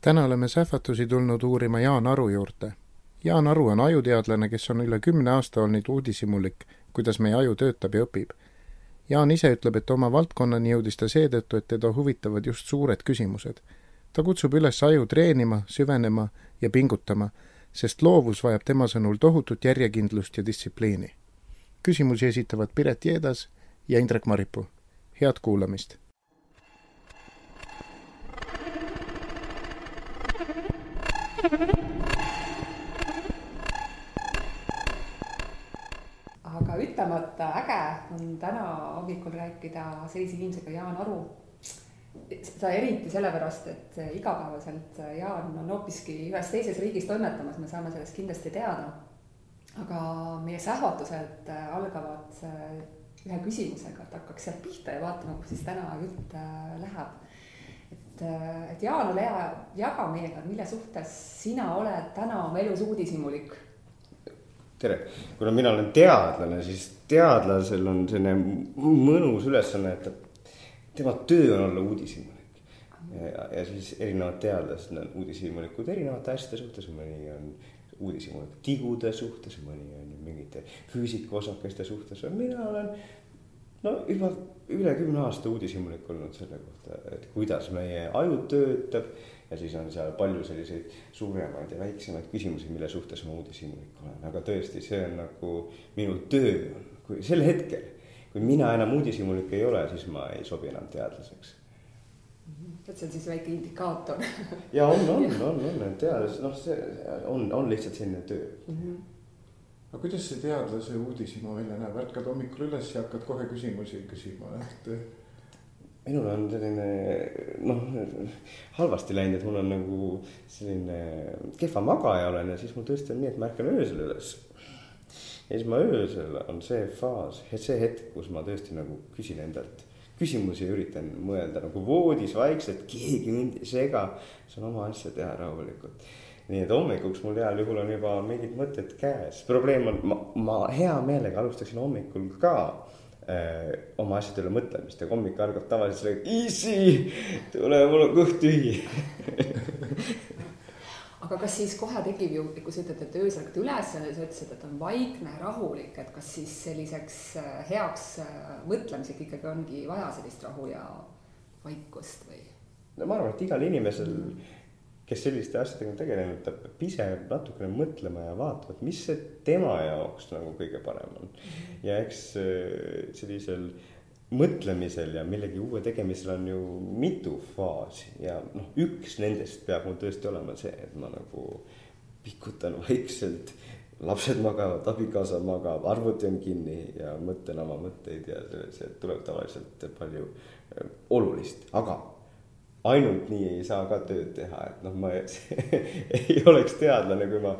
täna oleme sähvatusi tulnud uurima Jaan Aru juurde. Jaan Aru on ajuteadlane, kes on üle kümne aasta olnud uudishimulik, kuidas meie aju töötab ja õpib. Jaan ise ütleb, et oma valdkonnani jõudis ta seetõttu, et teda huvitavad just suured küsimused. ta kutsub üles aju treenima, süvenema ja pingutama, sest loovus vajab tema sõnul tohutut järjekindlust ja distsipliini. küsimusi esitavad Piret Jeedas ja Indrek Maripuu. head kuulamist! Aga ütlemata äge on täna hommikul rääkida sellise inimesega Jaan Aru. seda eriti sellepärast, et igapäevaselt Jaan on hoopiski ühes teises riigis toimetamas, me saame sellest kindlasti teada. aga meie sähvatused algavad ühe küsimusega, et hakkaks sealt pihta ja vaatame, kuhu siis täna jutt läheb et, et Jaan, ole hea, jaga meiega, mille suhtes sina oled täna oma elus uudishimulik? tere, kuna mina olen teadlane, siis teadlasel on selline mõnus ülesanne, et tema töö on olla uudishimulik. ja, ja siis erinevad teadlased on uudishimulikud erinevate asjade suhtes, mõni on uudishimulik tigude suhtes, mõni on mingite füüsikaosakeste suhtes, mina olen no juba üle kümne aasta uudishimulik olnud selle kohta, et kuidas meie aju töötab. ja siis on seal palju selliseid suuremaid ja väiksemaid küsimusi, mille suhtes ma uudishimulik olen, aga tõesti, see on nagu minu töö, kui sel hetkel. kui mina enam uudishimulik ei ole, siis ma ei sobi enam teadlaseks et see on siis väike indikaator ja on, on, on, on, on teadlas, noh, see on, on lihtsalt selline töö mm. -hmm aga kuidas see teadlase uudishimu välja näeb, ärkad hommikul üles ja hakkad kohe küsimusi küsima, et. minul on selline noh, halvasti läinud, et mul on nagu selline kehva magaja olen ja siis mul tõesti on nii, et ma ärkan öösel üles. ja siis ma öösel on see faas, see hetk, kus ma tõesti nagu küsin endalt küsimusi ja üritan mõelda nagu voodis vaikselt, keegi mind ei sega, saan oma asja teha rahulikult nii et hommikuks mul heal juhul on juba mingid mõtted käes, probleem on, ma, ma hea meelega alustaksin hommikul ka öö, äh, oma asjade üle mõtlemist ja hommik algab tavaliselt sellega, easy, tule, mul on kõht tühi. Aga kas siis kohe tekib ju, kui sa ütled, et öösel ärkad üles sa ütlesid, et on vaikne, rahulik, et kas siis selliseks äh, heaks äh, mõtlemiseks ikkagi ongi vaja sellist rahu ja vaikust või? no ma arvan, et igal inimesel mm kes selliste asjadega on tegelenud, ta ise natukene mõtlema ja vaatama, et mis see tema jaoks nagu kõige parem on. ja eks äh, sellisel mõtlemisel ja millegi uue tegemisel on ju mitu faasi ja noh, üks nendest peab mul tõesti olema see, et ma nagu pikutan vaikselt lapsed magavad, abikaasa magab, arvuti on kinni ja mõtlen oma mõtteid ja see, see tuleb tavaliselt palju äh, olulist, aga ainult nii ei saa ka tööd teha, et noh, ma ei oleks teadlane, kui ma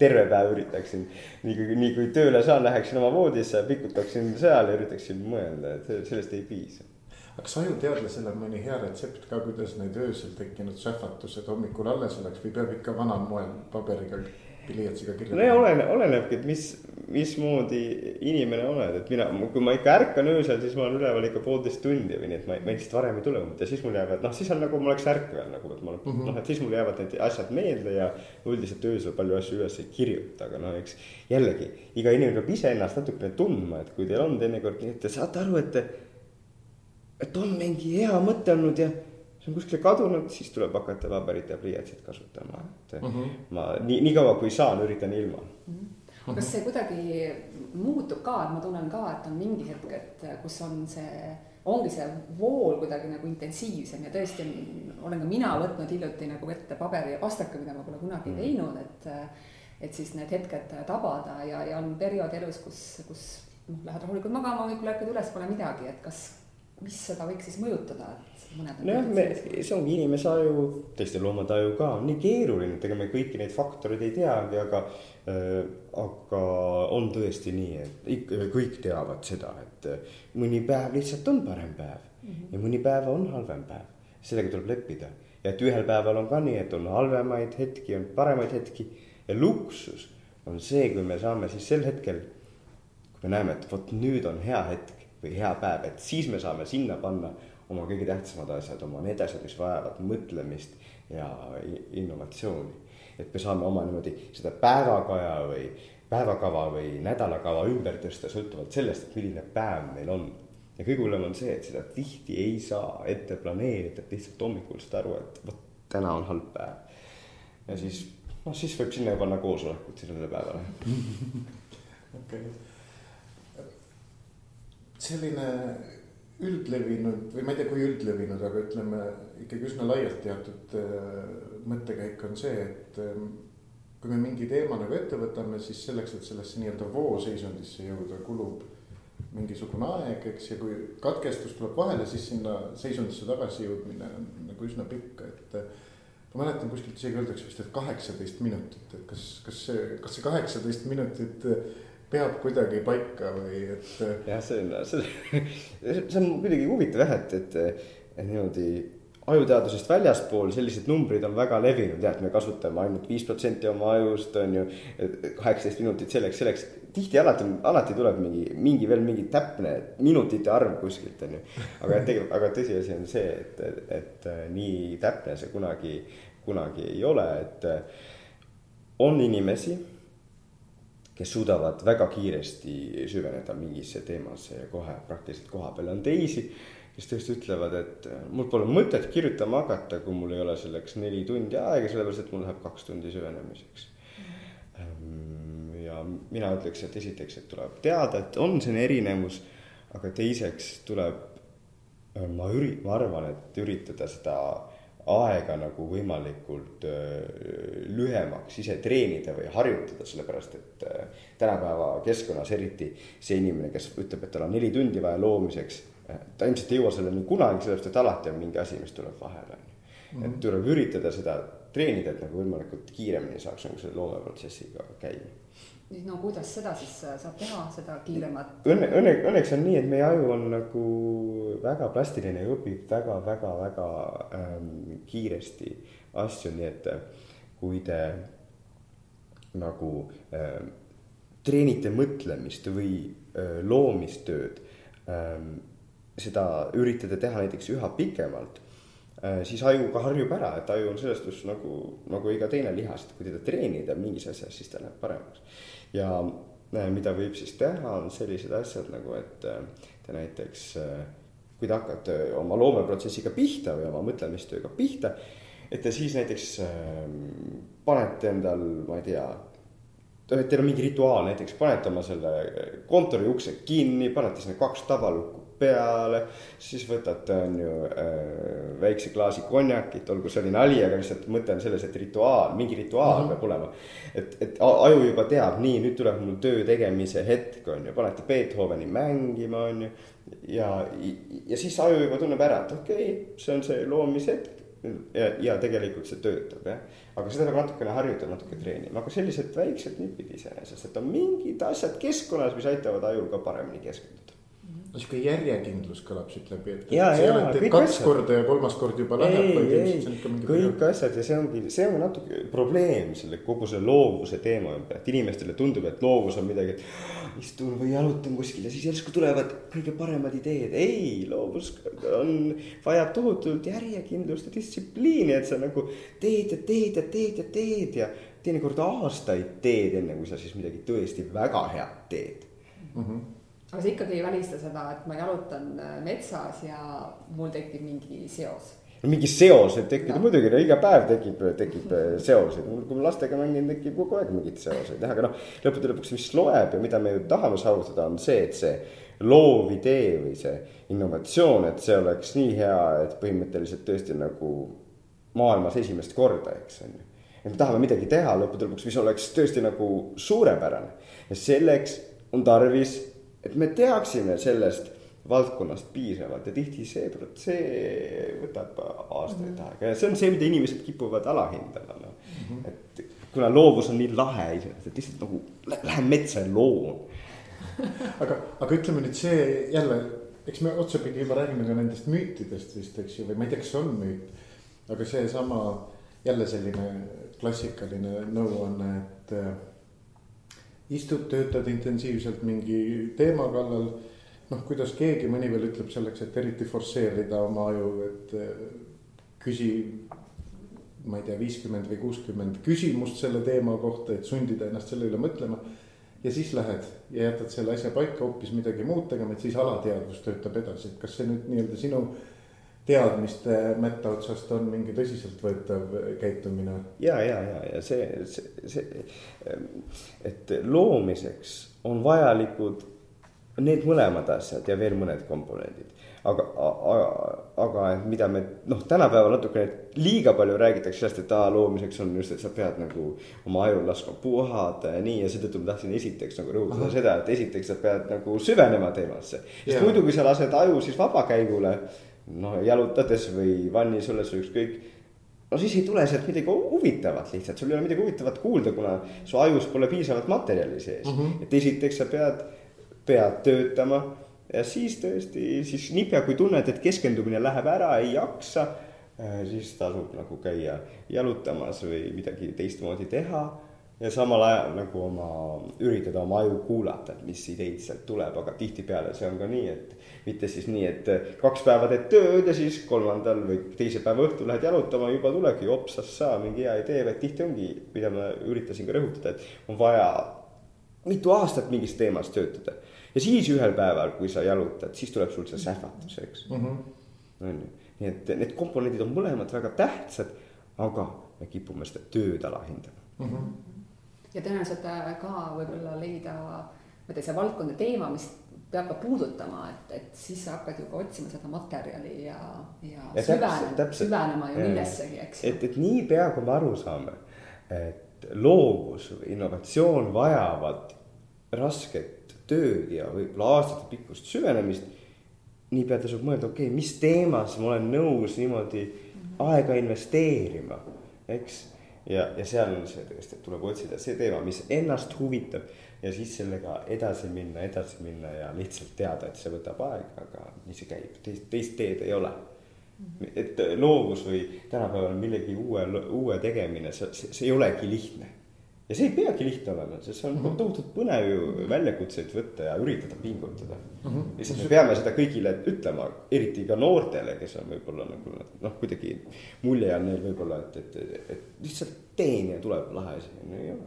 terve päev üritaksin. nii kui, nii kui tööle saan, läheksin oma voodisse, pikutaksin seal ja üritaksin mõelda, et sellest ei piisa. aga kas ajuteadlasel on mõni hea retsept ka, kuidas need öösel tekkinud sähvatused hommikul alles oleks või peab ikka vanal moel paberiga pliiatsiga kirjutada? no oleneb, olenebki, et mis, mismoodi inimene oled, et mina, kui ma ikka ärkan öösel, siis ma olen üleval ikka poolteist tundi või nii, et ma, ma lihtsalt varem ei tule ja siis mul jäävad, noh, siis on nagu ma oleks ärkvel nagu, et ma mm -hmm. noh, et siis mul jäävad need asjad meelde ja. üldiselt öösel palju asju üles ei kirjuta, aga no eks jällegi iga inimene peab iseennast natukene tundma, et kui teil on teinekord nii, et te saate aru, et et on mingi hea mõte olnud ja see on kuskile kadunud, siis tuleb hakata paberit ja pliiatsit kasutama, et mm -hmm. ma nii, niikaua kui saan, üritan ilma mm. -hmm. kas see kuidagi muutub ka, et ma tunnen ka, et on mingi hetk, et kus on see, ongi see vool kuidagi nagu intensiivsem ja tõesti olen ka mina võtnud hiljuti nagu ette paberi ja pastaka, mida ma pole kunagi mm teinud, et. et siis need hetked tabada ja, ja on periood elus, kus, kus noh, lähed rahulikult magama, hommikul ärkad üles, pole midagi, et kas mis seda võiks siis mõjutada, et mõned. nojah, me, see ongi inimese aju, teiste loomade aju ka on nii keeruline, et ega me kõiki neid faktoreid ei teagi, aga äh,. aga on tõesti nii, et ikka kõik teavad seda, et äh, mõni päev lihtsalt on parem päev mm -hmm. ja mõni päev on halvem päev. sellega tuleb leppida ja et ühel päeval on ka nii, et on halvemaid hetki, on paremaid hetki ja luksus on see, kui me saame siis sel hetkel, kui me näeme, et vot nüüd on hea hetk või hea päev, et siis me saame sinna panna oma kõige tähtsamad asjad, oma need asjad, mis vajavad mõtlemist ja innovatsiooni. et me saame oma niimoodi seda päevakaja või päevakava või nädalakava ümber tõsta sõltuvalt sellest, et milline päev meil on. ja kõige hullem on see, et seda tihti ei saa ette planeerida, et lihtsalt hommikul saad aru, et vot täna on halb päev. ja siis noh, siis võib sinna panna koosolekut sellele päevale. okei. Selline üldlevinud või ma ei tea, kui üldlevinud, aga ütleme ikkagi üsna laialt teatud äh, mõttekäik on see, et ähm, kui me mingi teema nagu ette võtame, siis selleks, et sellesse nii-öelda vooseisundisse jõuda, kulub mingisugune aeg, eks, ja kui katkestus tuleb vahele, siis sinna seisundisse tagasi jõudmine on nagu üsna pikk, et ma mäletan kuskilt isegi öeldakse vist, et kaheksateist minutit, et kas, kas see, kas see kaheksateist minutit peab kuidagi paika või et. jah, see on, see, see on kuidagi huvitav jah, et, et, et niimoodi ajuteadusest väljaspool sellised numbrid on väga levinud jah, et me kasutame ainult viis protsenti oma ajust on ju. kaheksateist minutit selleks, selleks, tihti alati, alati tuleb mingi, mingi veel mingi täpne minutite arv kuskilt on ju. aga tegelikult, aga tõsiasi on see, et, et, et nii täpne see kunagi, kunagi ei ole, et on inimesi kes suudavad väga kiiresti süveneda mingisse teemasse ja kohe praktiliselt koha peal on teisi kes tõesti ütlevad, et äh, mul pole mõtet kirjutama hakata, kui mul ei ole selleks neli tundi aega, sellepärast et mul läheb kaks tundi süvenemiseks. Ehm, ja mina ütleks, et esiteks, et tuleb teada, et on selline erinevus, aga teiseks tuleb, äh, ma üri-, ma arvan, et üritada seda aega nagu võimalikult äh, lühemaks ise treenida või harjutada, sellepärast et tänapäeva keskkonnas eriti see inimene, kes ütleb, et tal on neli tundi vaja loomiseks ta ilmselt ei jõua selleni kunagi, sellepärast et alati on mingi asi, mis tuleb vahele, on ju. et tuleb üritada seda treenida, et nagu võimalikult kiiremini saaks nagu selle loomeprotsessiga käima. No kuidas seda siis saab teha, seda kiiremat? Õnne, õnne, õnneks on nii, et meie aju on nagu väga plastiline ja õpib väga-väga-väga ähm, kiiresti asju, nii et kui te nagu ähm, treenite mõtlemist või äh, loomistööd ähm, seda üritada teha näiteks üha pikemalt, äh, siis aju ka harjub ära, et aju on selles suhtes nagu, nagu iga teine lihas, et kui teda treenida mingis asjas, siis ta läheb paremaks. Ja äh, mida võib siis teha, on sellised asjad nagu, et äh, te näiteks, kui te hakkate oma loomeprotsessiga pihta või oma mõtlemistööga pihta, et te siis näiteks panete endal, ma ei tea teil on mingi rituaal, näiteks panete oma selle kontori ukse kinni, panete sinna kaks tabalukku peale, siis võtate, on ju äh, väikse klaasi konjakit, olgu see oli nali, aga lihtsalt mõte on selles, et rituaal, mingi rituaal mm -hmm. peab olema. et, et aju juba teab, nii, nüüd tuleb mul töö tegemise hetk, on ju, panete Beethoveni mängima, on ju. ja, ja siis aju juba tunneb ära, et okei okay,, see on see loomishetk ja, ja tegelikult see töötab jah. aga seda peab natukene harjutada, natuke treenima, aga sellised väiksed nipid iseenesest, et on mingid asjad keskkonnas, mis aitavad ajul ka paremini keskenduda no sihuke järjekindlus kõlab siit läbi, et. ei ole, et teed kaks asjad. korda ja kolmas kord juba läheb, ikka mingi. kõik asjad ja see ongi, see on natuke probleem selle kogu selle loovuse teema ümber, et inimestele tundub, et loovus on midagi, et istun või jalutan kuskil ja siis järsku tulevad kõige paremad ideed. ei, loovus on, vajab tohutult järjekindlust ja distsipliini, et sa nagu teed ja teed ja teed ja teed ja teinekord aastaid teed, enne kui sa siis midagi tõesti väga head teed mm. -hmm aga see ikkagi ei välista seda, et ma jalutan äh, metsas ja mul tekib mingi seos no mingi seos võib tekkida no. muidugi, no iga päev tekib, tekib äh, seoseid, kui ma lastega mängin, tekib kogu aeg mingeid seoseid, jah, aga noh. lõppude lõpuks, mis loeb ja mida me ju tahame saavutada, on see, et see loov idee või see innovatsioon, et see oleks nii hea, et põhimõtteliselt tõesti nagu maailmas esimest korda, eks on ju. et me tahame midagi teha lõppude lõpuks, mis oleks tõesti nagu suurepärane ja selleks on tarvis et me teaksime sellest valdkonnast piisavalt ja tihti see, see võtab aastaid -hmm. aega ja see on see, mida inimesed kipuvad alahindama, noh mm -hmm.. et kuna loovus on nii lahe iseenesest, et lihtsalt nagu lähen metsa ja loon aga, aga ütleme nüüd see jälle, eks me otsapidi juba räägime ka nendest müütidest vist, eks ju, või ma ei tea, kas see on müüt. aga seesama jälle selline klassikaline nõuanne, et istud, töötad intensiivselt mingi teema kallal. noh, kuidas keegi mõni veel ütleb selleks, et eriti forsseerida oma aju, et äh, küsi. ma ei tea, viiskümmend või kuuskümmend küsimust selle teema kohta, et sundida ennast selle üle mõtlema. ja siis lähed ja jätad selle asja paika hoopis midagi muud tegema, et siis alateadvus töötab edasi, et kas see nüüd nii-öelda sinu teadmiste mätta otsast on mingi tõsiseltvõetav käitumine. ja, ja, ja, ja see, see, see, et loomiseks on vajalikud need mõlemad asjad ja veel mõned komponendid. aga, aga, aga mida me noh, tänapäeval natukene liiga palju räägitakse sellest, et aa loomiseks on just, et sa pead nagu oma ajul laskma puhata ja nii ja seetõttu ma tahtsin esiteks nagu rõhutada Aha. seda, et esiteks sa pead nagu süvenema teemasse. sest muidu, kui sa lased aju siis vabakäigule noh, jalutades või vannis olles või ükskõik. no siis ei tule sealt midagi huvitavat lihtsalt, sul ei ole midagi huvitavat kuulda, kuna su ajus pole piisavalt materjali sees mm. -hmm. et esiteks sa pead, pead töötama ja siis tõesti, siis niipea kui tunned, et keskendumine läheb ära, ei jaksa. Äh, siis tasub nagu käia jalutamas või midagi teistmoodi teha ja samal ajal nagu oma, üritada oma aju kuulata, et mis ideid sealt tuleb, aga tihtipeale see on ka nii, et mitte siis nii, et kaks päeva teed tööd ja siis kolmandal või teise päeva õhtul lähed jalutama, juba tulebki opsast saa mingi hea idee, vaid tihti ongi, mida ma üritasin ka rõhutada, et on vaja mitu aastat mingis teemas töötada. ja siis ühel päeval, kui sa jalutad, siis tuleb sul see sähvatus, eks mm. -hmm. on ju, nii et need komponendid on mõlemad väga tähtsad, aga me kipume seda tööd alahindama mm. -hmm. ja tõenäoliselt ka võib-olla leida, ma ei tea, see valdkond ja teema, mis peab ka puudutama, et, et siis sa hakkad ju ka otsima seda materjali ja, ja, ja süvenema, süvenema ju millessegi, eks ju. et, et niipea, kui me aru saame, et loovus või innovatsioon vajavad rasket tööd ja võib-olla aastatepikkust süvenemist. niipea tasub mõelda, okei okay,, mis teemas ma olen nõus niimoodi mm -hmm. aega investeerima, eks. ja, ja seal on see tõesti, et tuleb otsida see teema, mis ennast huvitab ja siis sellega edasi minna, edasi minna ja lihtsalt teada, et see võtab aega, aga nii see käib, teist, teist teed ei ole. et loovus või tänapäeval millegi uue, uue tegemine, see, see, ei olegi lihtne. ja see ei peagi lihtne olema, sest see on mm -hmm. tohutult põnev ju väljakutseid võtta ja üritada pingutada mm. -hmm. lihtsalt me peame seda kõigile ütlema, eriti ka noortele, kes on võib-olla nagu noh, kuidagi mulje on neil võib-olla, et, et, et lihtsalt teen ja tuleb lahe asi, no ei ole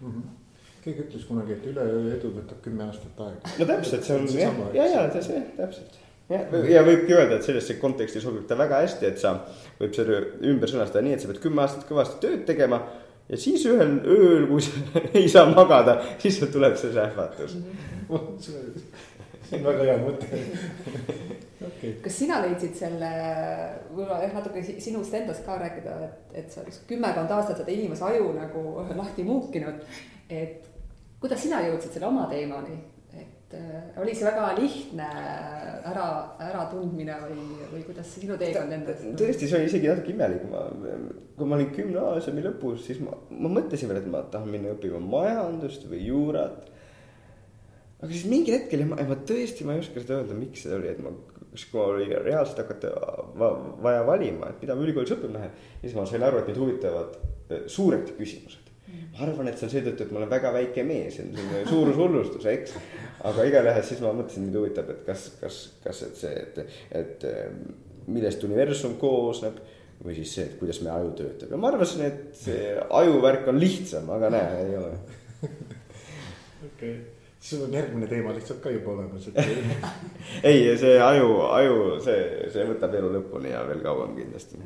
mm. -hmm keegi ütles kunagi, et üleöö edu võtab kümme aastat aega. no täpselt, see on jah, ja, ja, see täpselt. ja, ja võibki öelda, et sellesse konteksti sobib ta väga hästi, et sa võib selle ümber sõnastada nii, et sa pead kümme aastat kõvasti tööd tegema. ja siis ühel ööl, kui sa ei saa magada, siis tuleb see sähvatus see on väga hea mõte okay.. kas sina leidsid selle, võib-olla jah, natuke sinust endast ka rääkida, et, et sa kümmekond aastat seda inimese aju nagu lahti muukinud. et kuidas sina jõudsid selle oma teemani, et äh, oli see väga lihtne ära, äratundmine või, või kuidas sinu teekond endas? tõesti, see oli isegi natuke imelik, ma, kui ma olin gümnaasiumi lõpus, siis ma, ma mõtlesin veel, et ma tahan minna õppima majandust või juurat. aga siis mingil hetkel ja ma, ma tõesti, ma ei oska seda öelda, miks see oli, et ma, kui oli reaalselt hakata va, vaja valima, et mida ma ülikoolis õppima lähen. siis ma sain aru, et mind huvitavad äh, suured küsimused ma arvan, et see on seetõttu, et ma olen väga väike mees, see on selline suurushullustus, eks. aga igatahes siis ma mõtlesin, mind huvitab, et kas, kas, kas, et see, et, et millest universum koosneb. või siis see, et kuidas meie aju töötab ja ma arvasin, et see ajuvärk on lihtsam, aga näe, ei ole. okei, siis on järgmine teema lihtsalt ka juba olemas, et ei, see aju, aju, see, see võtab elu lõpuni ja veel kauem kindlasti.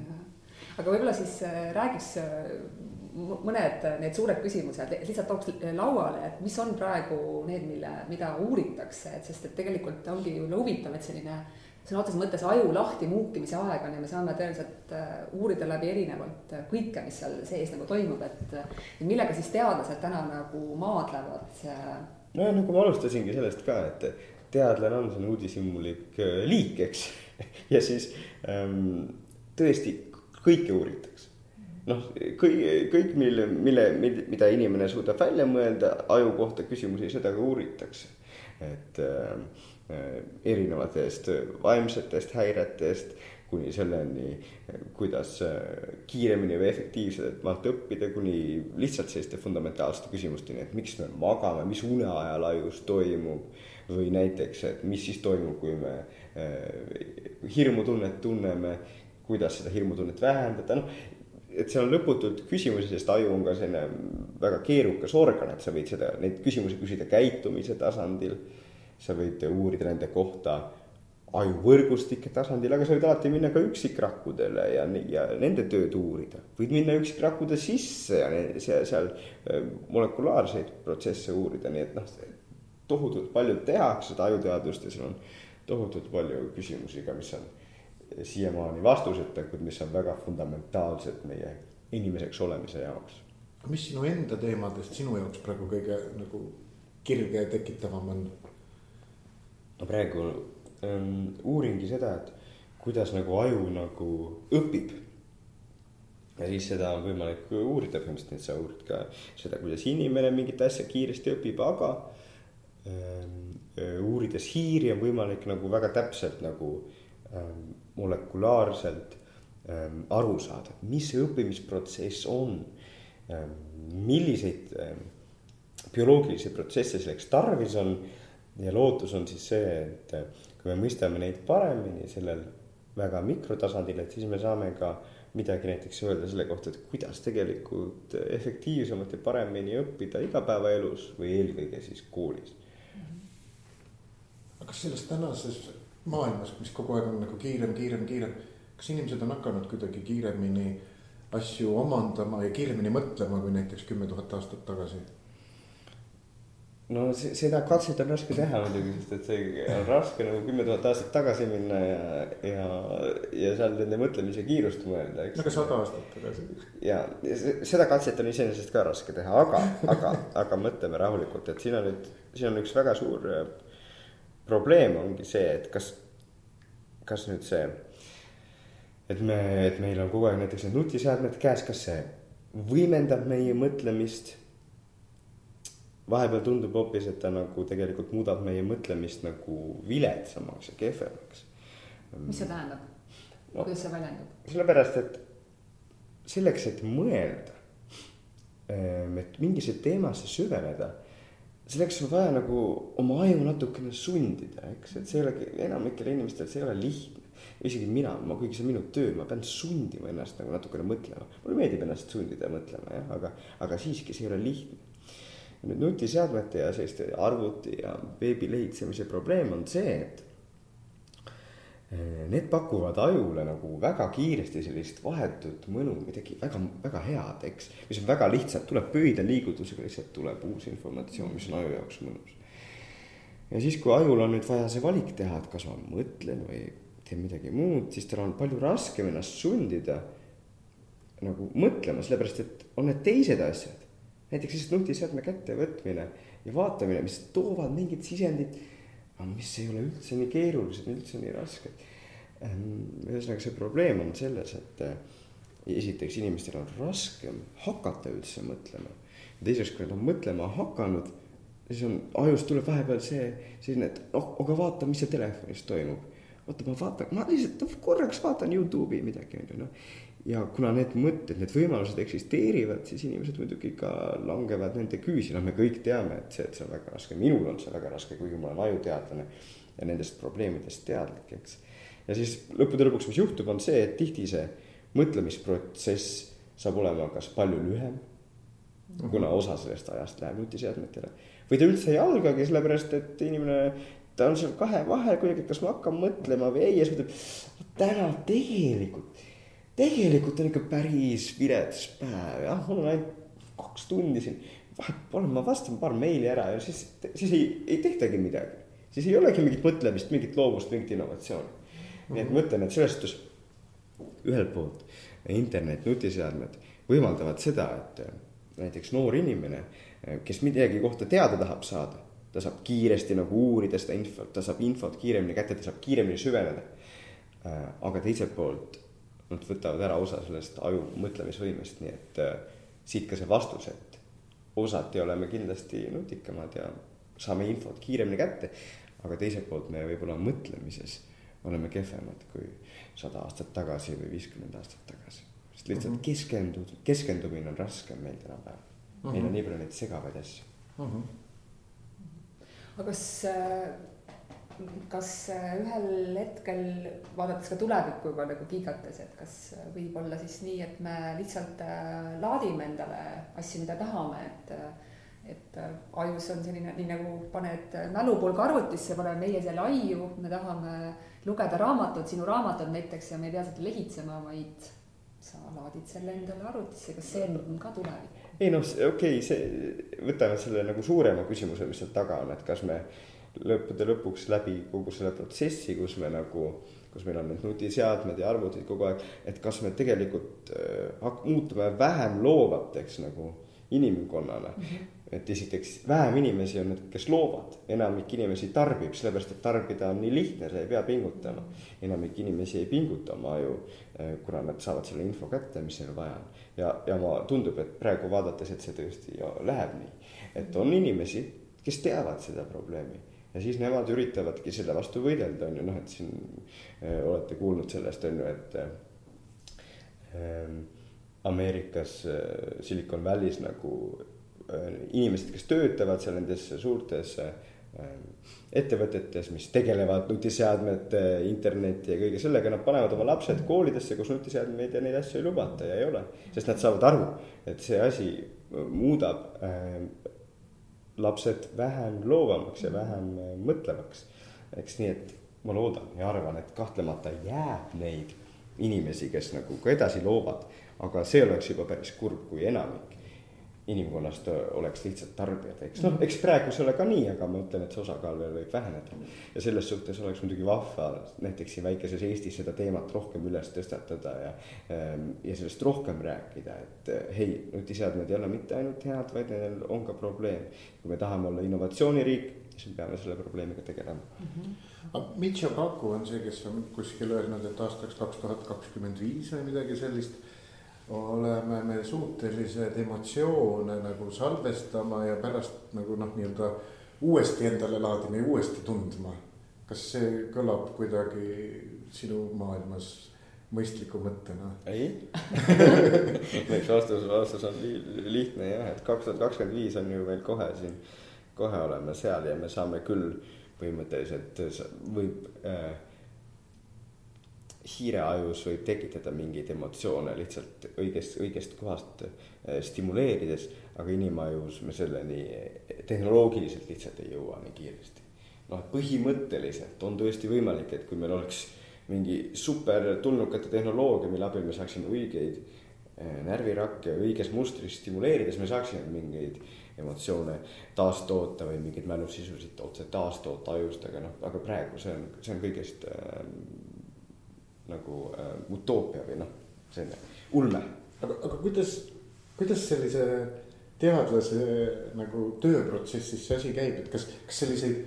aga võib-olla siis äh, räägiks äh, mõned need suured küsimused lihtsalt tooks lauale, et mis on praegu need, mille, mida uuritakse, et sest et tegelikult ongi ju huvitav, et selline sõna otseses mõttes aju lahti muukimise aeg on ja me saame tõeliselt äh, uurida läbi erinevalt kõike, mis seal sees nagu toimub, et millega siis teadlased täna nagu maadlevad? No nagu ma alustasingi sellest ka, et teadlane on selline uudishimulik äh, liik, eks ja siis ähm, tõesti kõike uuritakse noh, kõik, kõik, mille, mille, mida inimene suudab välja mõelda aju kohta küsimusi, seda ka uuritakse. et äh, erinevatest vaimsetest häiretest kuni selleni, kuidas äh, kiiremini või efektiivsemalt õppida, kuni lihtsalt selliste fundamentaalsete küsimusteni, et miks me magame, mis une ajal ajus toimub või näiteks, et mis siis toimub, kui me äh, hirmutunnet tunneme, kuidas seda hirmutunnet vähendada, noh et seal on lõputult küsimusi, sest aju on ka selline väga keerukas organ, et sa võid seda, neid küsimusi küsida käitumise tasandil. sa võid uurida nende kohta ajuvõrgustike tasandil, aga sa võid alati minna ka üksikrakkudele ja, ja nende tööd uurida. võid minna üksikrakkude sisse ja seal, seal äh, molekulaarseid protsesse uurida, nii et noh, tohutult palju tehakse seda ajuteadust ja seal on tohutult palju küsimusi ka, mis on siiamaani vastuseta, kuid mis on väga fundamentaalsed meie inimeseks olemise jaoks. mis sinu enda teemadest sinu jaoks praegu kõige nagu kirge tekitavam on? no praegu ähm, uuringi seda, et kuidas nagu aju nagu õpib. ja siis seda on võimalik uurida, põhimõtteliselt, sa uurid ka seda, kuidas inimene mingit asja kiiresti õpib, aga ähm, uurides hiiri on võimalik nagu väga täpselt nagu ähm, molekulaarselt ähm, aru saada, mis see õppimisprotsess on ähm,. milliseid ähm, bioloogilisi protsesse selleks tarvis on ja lootus on siis see, et kui me mõistame neid paremini sellel väga mikrotasandil, et siis me saame ka midagi näiteks öelda selle kohta, et kuidas tegelikult efektiivsemalt ja paremini õppida igapäevaelus või eelkõige siis koolis. aga kas selles tänases maailmas, mis kogu aeg on nagu kiirem, kiirem, kiirem, kas inimesed on hakanud kuidagi kiiremini asju omandama ja kiiremini mõtlema kui näiteks kümme tuhat aastat tagasi? No seda katset on raske teha muidugi, sest et see on raske nagu kümme tuhat aastat tagasi minna ja, ja, ja seal nende mõtlemise kiirust mõelda, eks. no aga sada aastat tagasi. ja seda katset on iseenesest ka raske teha, aga, aga, aga mõtleme rahulikult, et siin on nüüd, siin on üks väga suur äh, probleem ongi see, et kas, kas nüüd see, et me, et meil on kogu aeg näiteks need nutiseadmed käes, kas see võimendab meie mõtlemist vahepeal tundub hoopis, et ta nagu tegelikult muudab meie mõtlemist nagu viletsamaks ja kehvemaks. mis see tähendab no,? kuidas see väljendub? sellepärast, et selleks, et mõelda, ehm, et mingisse teemasse süveneda, selleks on vaja nagu oma aju natukene sundida, eks, et see ei ole enamikel inimestel, see ei ole lihtne. isegi mina, ma, kuigi see on minu töö, ma pean sundima ennast nagu natukene mõtlema. mulle meeldib ennast sundida mõtlema jah, aga, aga siiski see ei ole lihtne nüüd nutiseadmete ja selliste arvuti ja veebi lehitsemise probleem on see, et eh, Need pakuvad ajule nagu väga kiiresti sellist vahetut mõnu, midagi väga, väga head, eks. mis on väga lihtsalt, tuleb pöidla liigutusega lihtsalt tuleb uus informatsioon, mis on aju jaoks mõnus. ja siis, kui ajul on nüüd vaja see valik teha, et kas ma mõtlen või teen midagi muud, siis tal on palju raskem ennast sundida nagu mõtlema, sellepärast et on need teised asjad näiteks lihtsalt nutiseadme kättevõtmine ja vaatamine, mis toovad mingit sisendit, mis ei ole üldse nii keerulised, üldse nii rasked. Ehm, ühesõnaga, see probleem on selles, et eh, esiteks inimestel on raskem hakata üldse mõtlema. teiseks, kui nad on mõtlema hakanud, siis on, ajust tuleb vahepeal see selline, et noh, aga vaata, mis seal telefonis toimub. oota, ma vaatan, ma lihtsalt korraks vaatan Youtube'i midagi, on ju, noh ja kuna need mõtted, need võimalused eksisteerivad, siis inimesed muidugi ka langevad nende küüsi, noh, me kõik teame, et see, et see on väga raske, minul on see väga raske, kuigi ma olen ajuteadlane ja nendest probleemidest teadlik, eks. ja siis lõppude lõpuks, mis juhtub, on see, et tihti see mõtlemisprotsess saab olema kas palju lühem, kuna osa sellest ajast läheb nutiseadmetele või ta üldse ei algagi, sellepärast et inimene ta on seal kahe vahel kuidagi, kas ma hakkan mõtlema või ei ja siis mõtleb, täna tegelikult tegelikult on ikka päris vilets päev, jah, mul on ainult kaks tundi siin. vahepeal ma vastan paar meili ära ja siis, siis ei, ei tehtagi midagi. siis ei olegi mingit mõtlemist, mingit loovust, mingit innovatsiooni mm. -hmm. nii et ma ütlen, et selles suhtes ühelt poolt internet, nutiseadmed võimaldavad seda, et näiteks noor inimene, kes midagi kohta teada tahab saada, ta saab kiiresti nagu uurida seda infot, ta saab infot kiiremini kätte, ta saab kiiremini süveneda. aga teiselt poolt nad võtavad ära osa sellest aju mõtlemisvõimest, nii et äh, siit ka see vastus, et osati oleme kindlasti nutikamad ja saame infot kiiremini kätte. aga teiselt poolt me võib-olla mõtlemises oleme kehvemad kui sada aastat tagasi või viiskümmend aastat tagasi. sest lihtsalt mm -hmm. keskendud, keskendumine on raskem meil tänapäeval mm. -hmm. meil on nii palju neid segavaid asju mm. -hmm. aga kas, kas ühel hetkel, vaadates ka tulevikku juba nagu kiigates, et kas võib olla siis nii, et me lihtsalt laadime endale asju, mida tahame, et et ajus on selline, nii nagu paned mälupulga arvutisse, paneme meie selle aiu, me tahame lugeda raamatut, sinu raamatut näiteks ja me ei pea seda lehitsema, vaid sa laadid selle endale arvutisse, kas see on ka tulevik? ei noh, okei okay,, see, võtame selle nagu suurema küsimuse, mis seal taga on, et kas me lõppude lõpuks läbi kogu selle protsessi, kus me nagu, kus meil on need nutiseadmed ja arvutid kogu aeg, et kas me tegelikult äh, muutume vähem loovateks nagu inimkonnana mm. -hmm et esiteks vähem inimesi on need, kes loovad, enamik inimesi tarbib, sellepärast et tarbida on nii lihtne, sa ei pea pingutama. enamik inimesi ei pinguta oma aju, eh, kuna nad saavad selle info kätte, mis neil vaja on. ja, ja ma, tundub, et praegu vaadates, et see tõesti läheb nii. et on inimesi, kes teavad seda probleemi ja siis nemad üritavadki selle vastu võidelda, on ju, noh, et siin äh, olete kuulnud sellest, on ju, et äh, Ameerikas äh, Silicon Valley's nagu Äh, inimesed, kes töötavad seal nendes suurtes äh, ettevõtetes, mis tegelevad nutiseadmete, interneti ja kõige sellega, nad panevad oma lapsed koolidesse, kus nutiseadmeid ja neid asju ei lubata ja ei ole. sest nad saavad aru, et see asi muudab lapsed vähem loovamaks ja vähem äh, mõtlevaks. eks nii, et ma loodan ja arvan, et kahtlemata jääb neid inimesi, kes nagu ka edasi loovad, aga see oleks juba päris kurb, kui enamik inimkonnast oleks lihtsalt tarbijad, eks noh, eks praegu see ole ka nii, aga ma ütlen, et see osakaal veel võib väheneda. ja selles suhtes oleks muidugi vahva näiteks siin väikeses Eestis seda teemat rohkem üles tõstatada ja. Ähm, ja sellest rohkem rääkida, et äh, hei, nutiseadmed ei ole mitte ainult head, vaid nendel on ka probleem. kui me tahame olla innovatsiooniriik, siis me peame selle probleemiga tegelema mm. -hmm. Michio Kaku on see, kes on kuskil öelnud, et aastaks kaks tuhat kakskümmend viis või midagi sellist oleme me suutelised emotsioone nagu salvestama ja pärast nagu noh, nii-öelda uuesti endale laadima ja uuesti tundma. kas see kõlab kuidagi sinu maailmas mõistliku mõttena? ei eks vastus, vastus on lihtne jah, et kaks tuhat kakskümmend viis on ju meil kohe siin, kohe oleme seal ja me saame küll põhimõtteliselt võib äh, hiireajus võib tekitada mingeid emotsioone lihtsalt õigest, õigest kohast äh, stimuleerides, aga inimajus me selleni tehnoloogiliselt lihtsalt ei jõua nii kiiresti. noh, põhimõtteliselt on tõesti võimalik, et kui meil oleks mingi super tulnukate tehnoloogia, mille abil me saaksime õigeid äh, närvirakke õiges mustris stimuleerides, me saaksime mingeid emotsioone taastoota või mingeid mälusisusid otse taastoota ajust, aga noh, aga praegu see on, see on kõigest äh, nagu äh, utoopia või noh, selline ulme. aga, aga kuidas, kuidas sellise teadlase nagu tööprotsessis see asi käib, et kas, kas selliseid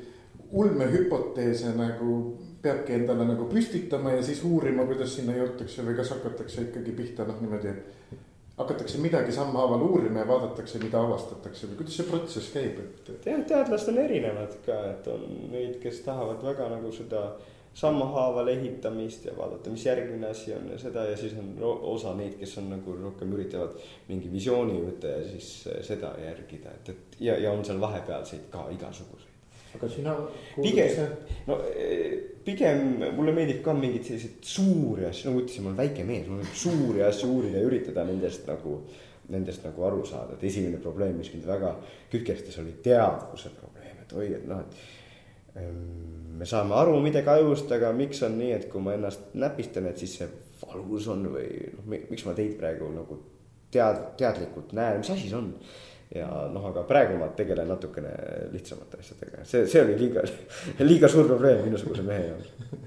ulmehüpoteese nagu peabki endale nagu püstitama ja siis uurima, kuidas sinna jõutakse või kas hakatakse ikkagi pihta noh, niimoodi, et hakatakse midagi sammhaaval uurima ja vaadatakse, mida avastatakse või kuidas see protsess käib, et? tead, teadlased on erinevad ka, et on neid, kes tahavad väga nagu seda äh, sammhaaval ehitamist ja vaadata, mis järgmine asi on ja seda ja siis on osa neid, kes on nagu rohkem üritavad mingi visiooni võtta ja siis eh, seda järgida, et, et ja, ja on seal vahepealseid ka igasuguseid. aga sina. pigem, no eh, pigem mulle meeldib ka mingeid selliseid suuri asju, nagu ütlesin, ma olen väike mees, mul on suuri asju uurida ja üritada nendest nagu, nendest nagu aru saada, et esimene probleem, mis mind väga kütkestas, oli teadvuse probleem, et oi, et noh, et me saame aru midagi ajust, aga miks on nii, et kui ma ennast näpistan, et siis see valus on või noh, miks ma teid praegu nagu tead-, teadlikult näen, mis asi see on. ja noh, aga praegu ma tegelen natukene lihtsamate asjadega, see, see oli liiga, liiga suur probleem minusuguse mehe jaoks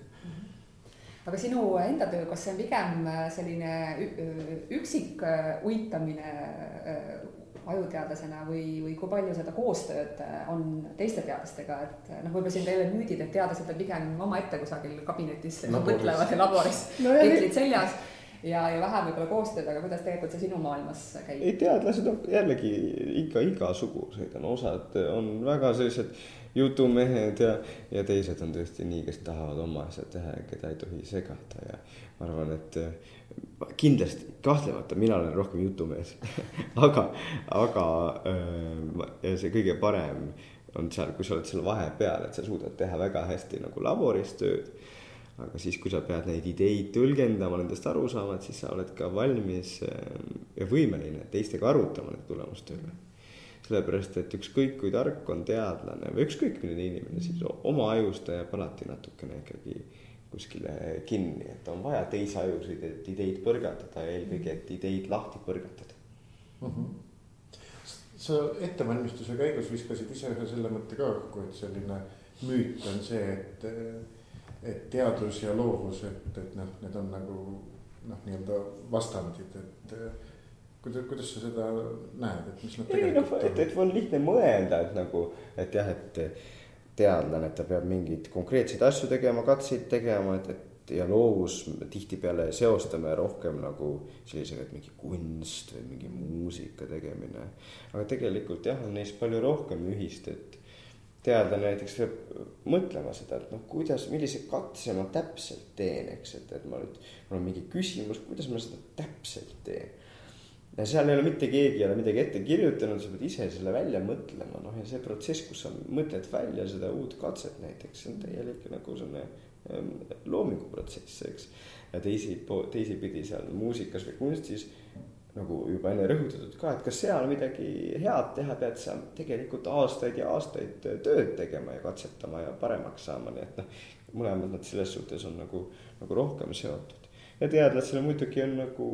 aga sinu enda töö, kas see on pigem selline üksik uitamine ajuteadlasena või, või kui palju seda koostööd äh, on teiste teadlastega, et äh, noh, võib-olla siin käivad müüdid, et teadlased on pigem omaette kusagil kabinetis mõtlevad ja laboris no, ketlid seljas ja, ja vähem võib-olla koostööd, aga kuidas tegelikult see sinu maailmas käib? ei, teadlased on jällegi ikka igasuguseid on, osad on väga sellised jutumehed ja, ja teised on tõesti nii, kes tahavad oma asja teha ja keda ei tohi segada ja ma arvan, et kindlasti, kahtlemata mina olen rohkem jutumees aga, aga äh, see kõige parem on seal, kui sa oled seal vahepeal, et sa suudad teha väga hästi nagu laboris tööd. aga siis, kui sa pead neid ideid tõlgendama, nendest aru saama, et siis sa oled ka valmis ja võimeline teistega arutama nende tulemuste üle sellepärast, et ükskõik kui tark on teadlane või ükskõik milline inimene, siis oma ajus ta jääb alati natukene ikkagi kuskile kinni, et on vaja teisi ajusid, et ideid põrgatada ja eelkõige, et ideid lahti põrgatada mm. -hmm. sa ettevalmistuse käigus viskasid ise ühe selle mõtte ka õhku, et selline müüt on see, et, et teadus ja loovus, et, et noh, need on nagu noh, nii-öelda vastandid, et kuidas, kuidas sa seda näed, et mis nad tegelikult ei, no, et, et on lihtne mõelda, et nagu, et jah, et teadlane, et ta peab mingeid konkreetseid asju tegema, katseid tegema, et, et ja loovus tihtipeale seostame rohkem nagu sellisega, et mingi kunst või mingi muusika tegemine. aga tegelikult jah, on neis palju rohkem ühist, et teadlane näiteks peab mõtlema seda, et noh, kuidas, millise katse ma täpselt teen, eks, et, et ma nüüd, mul on mingi küsimus, kuidas ma seda täpselt teen ja seal ei ole mitte keegi ei ole midagi ette kirjutanud, sa pead ise selle välja mõtlema, noh ja see protsess, kus sa mõtled välja seda uut katset näiteks, see on täielik nagu selline ähm, loominguprotsess, eks. ja teisi, teisipidi seal muusikas või kunstis nagu juba enne rõhutatud ka, et kas seal midagi head teha, pead sa tegelikult aastaid ja aastaid tööd tegema ja katsetama ja paremaks saama, nii et noh, mõlemad nad selles suhtes on nagu, nagu rohkem seotud ja teadlasele muidugi on nagu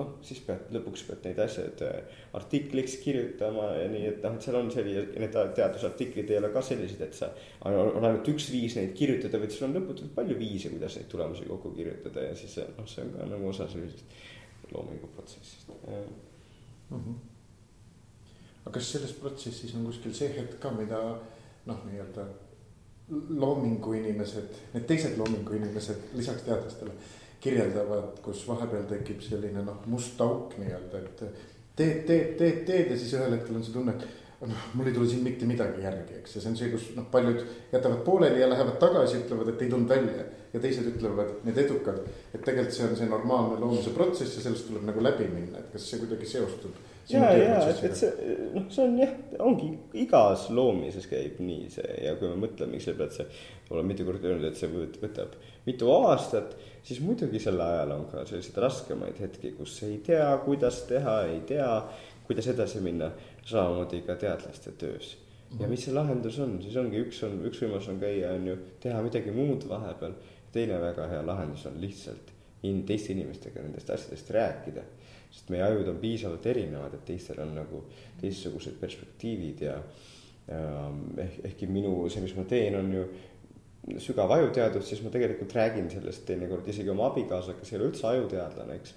noh, siis pead lõpuks pead neid asjad äh, artikliks kirjutama ja nii, et noh, et seal on selline, need teadusartiklid ei ole ka sellised, et sa. on ainult üks viis neid kirjutada, vaid sul on lõputult palju viise, kuidas neid tulemusi kokku kirjutada ja siis noh, see on ka nagu osa sellisest loominguprotsessist mm. -hmm. aga kas selles protsessis on kuskil see hetk ka, mida noh, nii-öelda loomingu inimesed, need teised loomingu inimesed lisaks teadlastele kirjeldavad, kus vahepeal tekib selline noh, must auk nii-öelda, et teed, teed, teed, teed ja siis ühel hetkel on see tunne, et noh, mul ei tule siin mitte midagi järgi, eks, ja see on see, kus noh, paljud jätavad pooleli ja lähevad tagasi, ütlevad, et ei tulnud välja. ja teised ütlevad, need edukad, et tegelikult see on see normaalne loomise protsess ja sellest tuleb nagu läbi minna, et kas see kuidagi seostub ja, ja et, et see noh, see on jah, ongi igas loomises käib nii see. Ja kui me mõtleme, selle pealt see, olen mitu korda öelnud, et see võtab mitu aastat, siis muidugi sel ajal on ka selliseid raskemaid hetki, kus ei tea, kuidas teha, ei tea, kuidas edasi minna, samamoodi ka teadlaste töös. ja mis see lahendus on, siis ongi üks on, üks võimalus on käia, on ju, teha midagi muud vahepeal. teine väga hea lahendus on lihtsalt in, teiste inimestega nendest asjadest rääkida sest meie ajud on piisavalt erinevad, et teistel on nagu teistsugused perspektiivid ja, ja ehk, ehkki minu, see, mis ma teen, on ju sügav ajuteadus, siis ma tegelikult räägin sellest teinekord isegi oma abikaasaga, kes ei ole üldse ajuteadlane, eks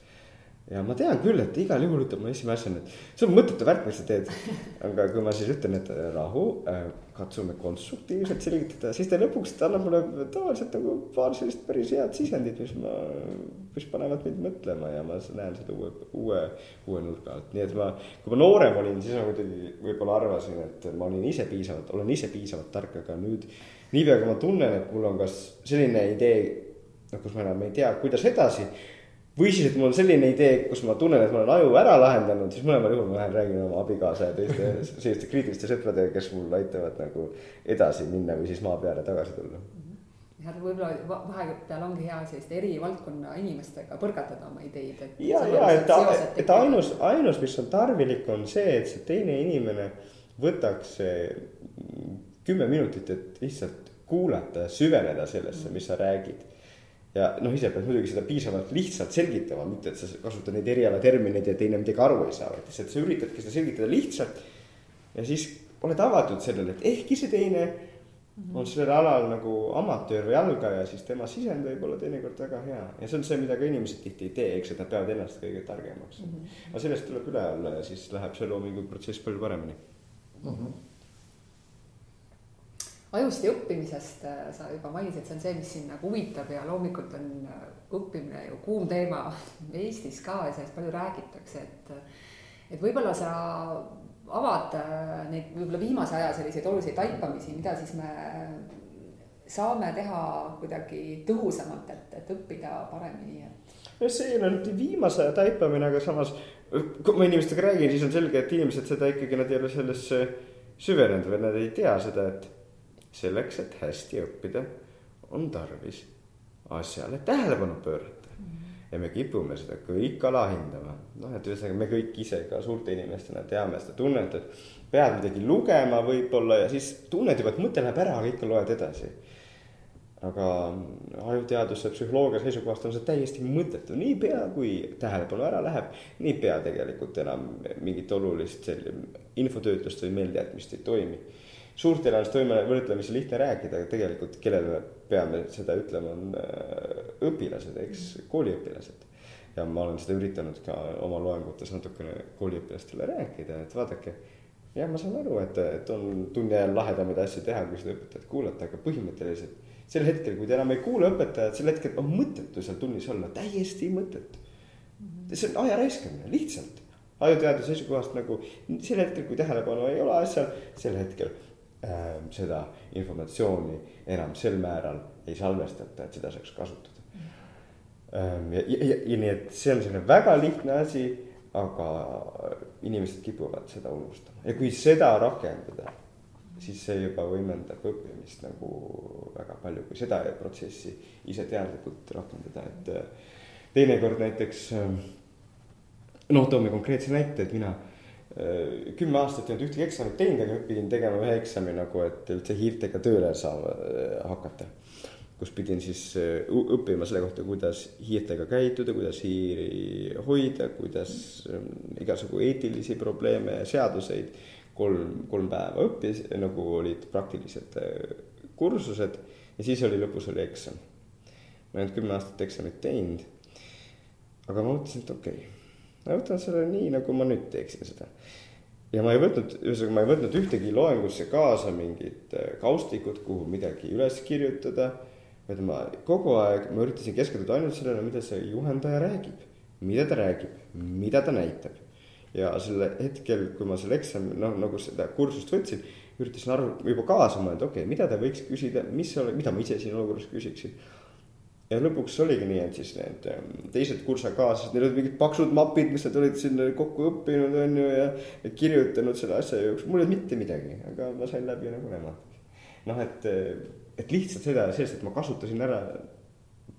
ja ma tean küll, et igal juhul ütleb mulle esimese asjana, et see on mõttetu värk, mis sa teed. aga kui ma siis ütlen, et rahu äh,, katsume konstruktiivselt selgitada, siis ta lõpuks ta annab mulle tavaliselt nagu paar sellist päris head sisendit, mis ma, mis panevad mind mõtlema ja ma näen seda uue, uue, uue nurga alt, nii et ma. kui ma noorem olin, siis ma kuidagi võib-olla arvasin, et ma olin ise piisavalt, olen ise piisavalt tark, aga nüüd. Niipea kui ma tunnen, et mul on kas selline idee, noh, kus ma enam ei tea, kuidas edasi või siis, et mul on selline idee, kus ma tunnen, et ma olen aju ära lahendanud, siis mõlemal juhul ma lähen räägin oma abikaasa ja teiste selliste kriitiliste sõpradega, kes mul aitavad nagu edasi minna või siis maa peale tagasi tulla. jah, võib-olla vahepeal ongi hea selliste eri valdkonna inimestega põrgatada oma ideid, et. ja, ja et, et ainus, ainus, mis on tarvilik, on see, et see teine inimene võtaks kümme minutit, et lihtsalt kuulata ja süveneda sellesse, mis sa räägid ja noh, ise pead muidugi seda piisavalt lihtsalt selgitama, mitte et sa kasutad neid erialatermineid ja teine midagi aru ei saa, vaid lihtsalt sa üritadki seda selgitada lihtsalt. ja siis oled avatud sellele, et ehkki see teine mhm. on sellel alal nagu amatöör või algaja, siis tema sisend võib olla teinekord väga hea ja see on see, mida ka inimesed tihti ei tee, eks, et nad peavad ennast kõige targemaks mm. -hmm. aga sellest tuleb üle olla ja siis läheb see loominguprotsess palju paremini mm. -hmm ajust ja õppimisest äh, sa juba mainisid, see on see, mis sind nagu huvitab ja loomulikult on äh, õppimine ju kuum teema Eestis ka ja sellest palju räägitakse, et et võib-olla sa avad äh, neid võib-olla viimase aja selliseid olulisi taipamisi, mida siis me saame teha kuidagi tõhusamalt, et, et õppida paremini, et. no see ei ole nüüd viimase aja taipamine, aga samas kui ma inimestega räägin, siis on selge, et inimesed seda ikkagi, nad ei ole sellesse süvenenud või nad ei tea seda, et selleks, et hästi õppida, on tarvis asjale tähelepanu pöörata mm. -hmm. ja me kipume seda kõik alahindama. noh, et ühesõnaga me kõik ise ka suurte inimestena teame seda tunnet, et pead midagi lugema võib-olla ja siis tunned juba, et mõte läheb ära, aga ikka loed edasi aga ajuteaduse psühholoogia seisukohast on see täiesti mõttetu, niipea kui tähelepanu ära läheb, niipea tegelikult enam mingit olulist infotöötlust või meeldejätmist ei toimi. Suurtele on toime võrdlemisi lihtne rääkida, aga tegelikult kellele me peame seda ütlema, on äh, õpilased, eks, kooliõpilased. ja ma olen seda üritanud ka oma loengutes natukene kooliõpilastele rääkida, et vaadake jah, ma saan aru, et, et on tunni ajal lahedamaid asju teha, kui seda õpetajat kuulata, aga põhimõtteliselt sel hetkel, kui te enam ei kuula õpetajat, sel hetkel on mõttetu seal tunnis olla, täiesti mõttetu. see on aja raiskamine, lihtsalt. ajuteaduse seisukohast nagu sel hetkel, kui tähelepanu ei ole asjal, sel hetkel äh, seda informatsiooni enam sel määral ei salvestata, et seda saaks kasutada ähm,. ja, ja, ja, ja nii, et see on selline väga lihtne asi, aga inimesed kipuvad seda unustama ja kui seda rakendada siis see juba võimendab õppimist nagu väga palju, kui seda protsessi ise teadlikult rakendada, et äh, teinekord näiteks äh, noh, toome konkreetse näite, et mina äh, kümme aastat ei olnud ühtegi eksamit teinud, aga pidin tegema ühe eksami nagu, et üldse hiirtega tööle saama hakata. kus pidin siis õppima selle kohta, kuidas hiirtega käituda, kuidas hiiri hoida, kuidas igasugu eetilisi probleeme ja seaduseid kolm, kolm päeva õppis, nagu olid praktilised äh, kursused ja siis oli lõpus oli eksam. ma ei olnud kümme aastat eksamit teinud. aga ma mõtlesin, et okei okay,, ma võtan selle nii, nagu ma nüüd teeksin seda. ja ma ei võtnud, ühesõnaga ma ei võtnud ühtegi loengusse kaasa mingit äh, kaustikut, kuhu midagi üles kirjutada. vaid ma kogu aeg, ma üritasin keskenduda ainult sellele, mida see juhendaja räägib, mida ta räägib, mida ta näitab ja selle hetkel, kui ma selle eksami, noh nagu seda kursust võtsin, üritasin aru, juba kaasa mõelda, okei okay,, mida ta võiks küsida, mis mida ma ise siin olukorras küsiksin. Ja lõpuks oligi nii, et siis need ähm, teised kursakaaslased, neil olid mingid paksud mapid, mis nad olid sinna kokku õppinud, on ju, ja, kirjutanud selle asja jooksul, mul ei olnud mitte midagi, aga ma sain läbi nagu nemad. noh, et, et lihtsalt seda, sellest, et ma kasutasin ära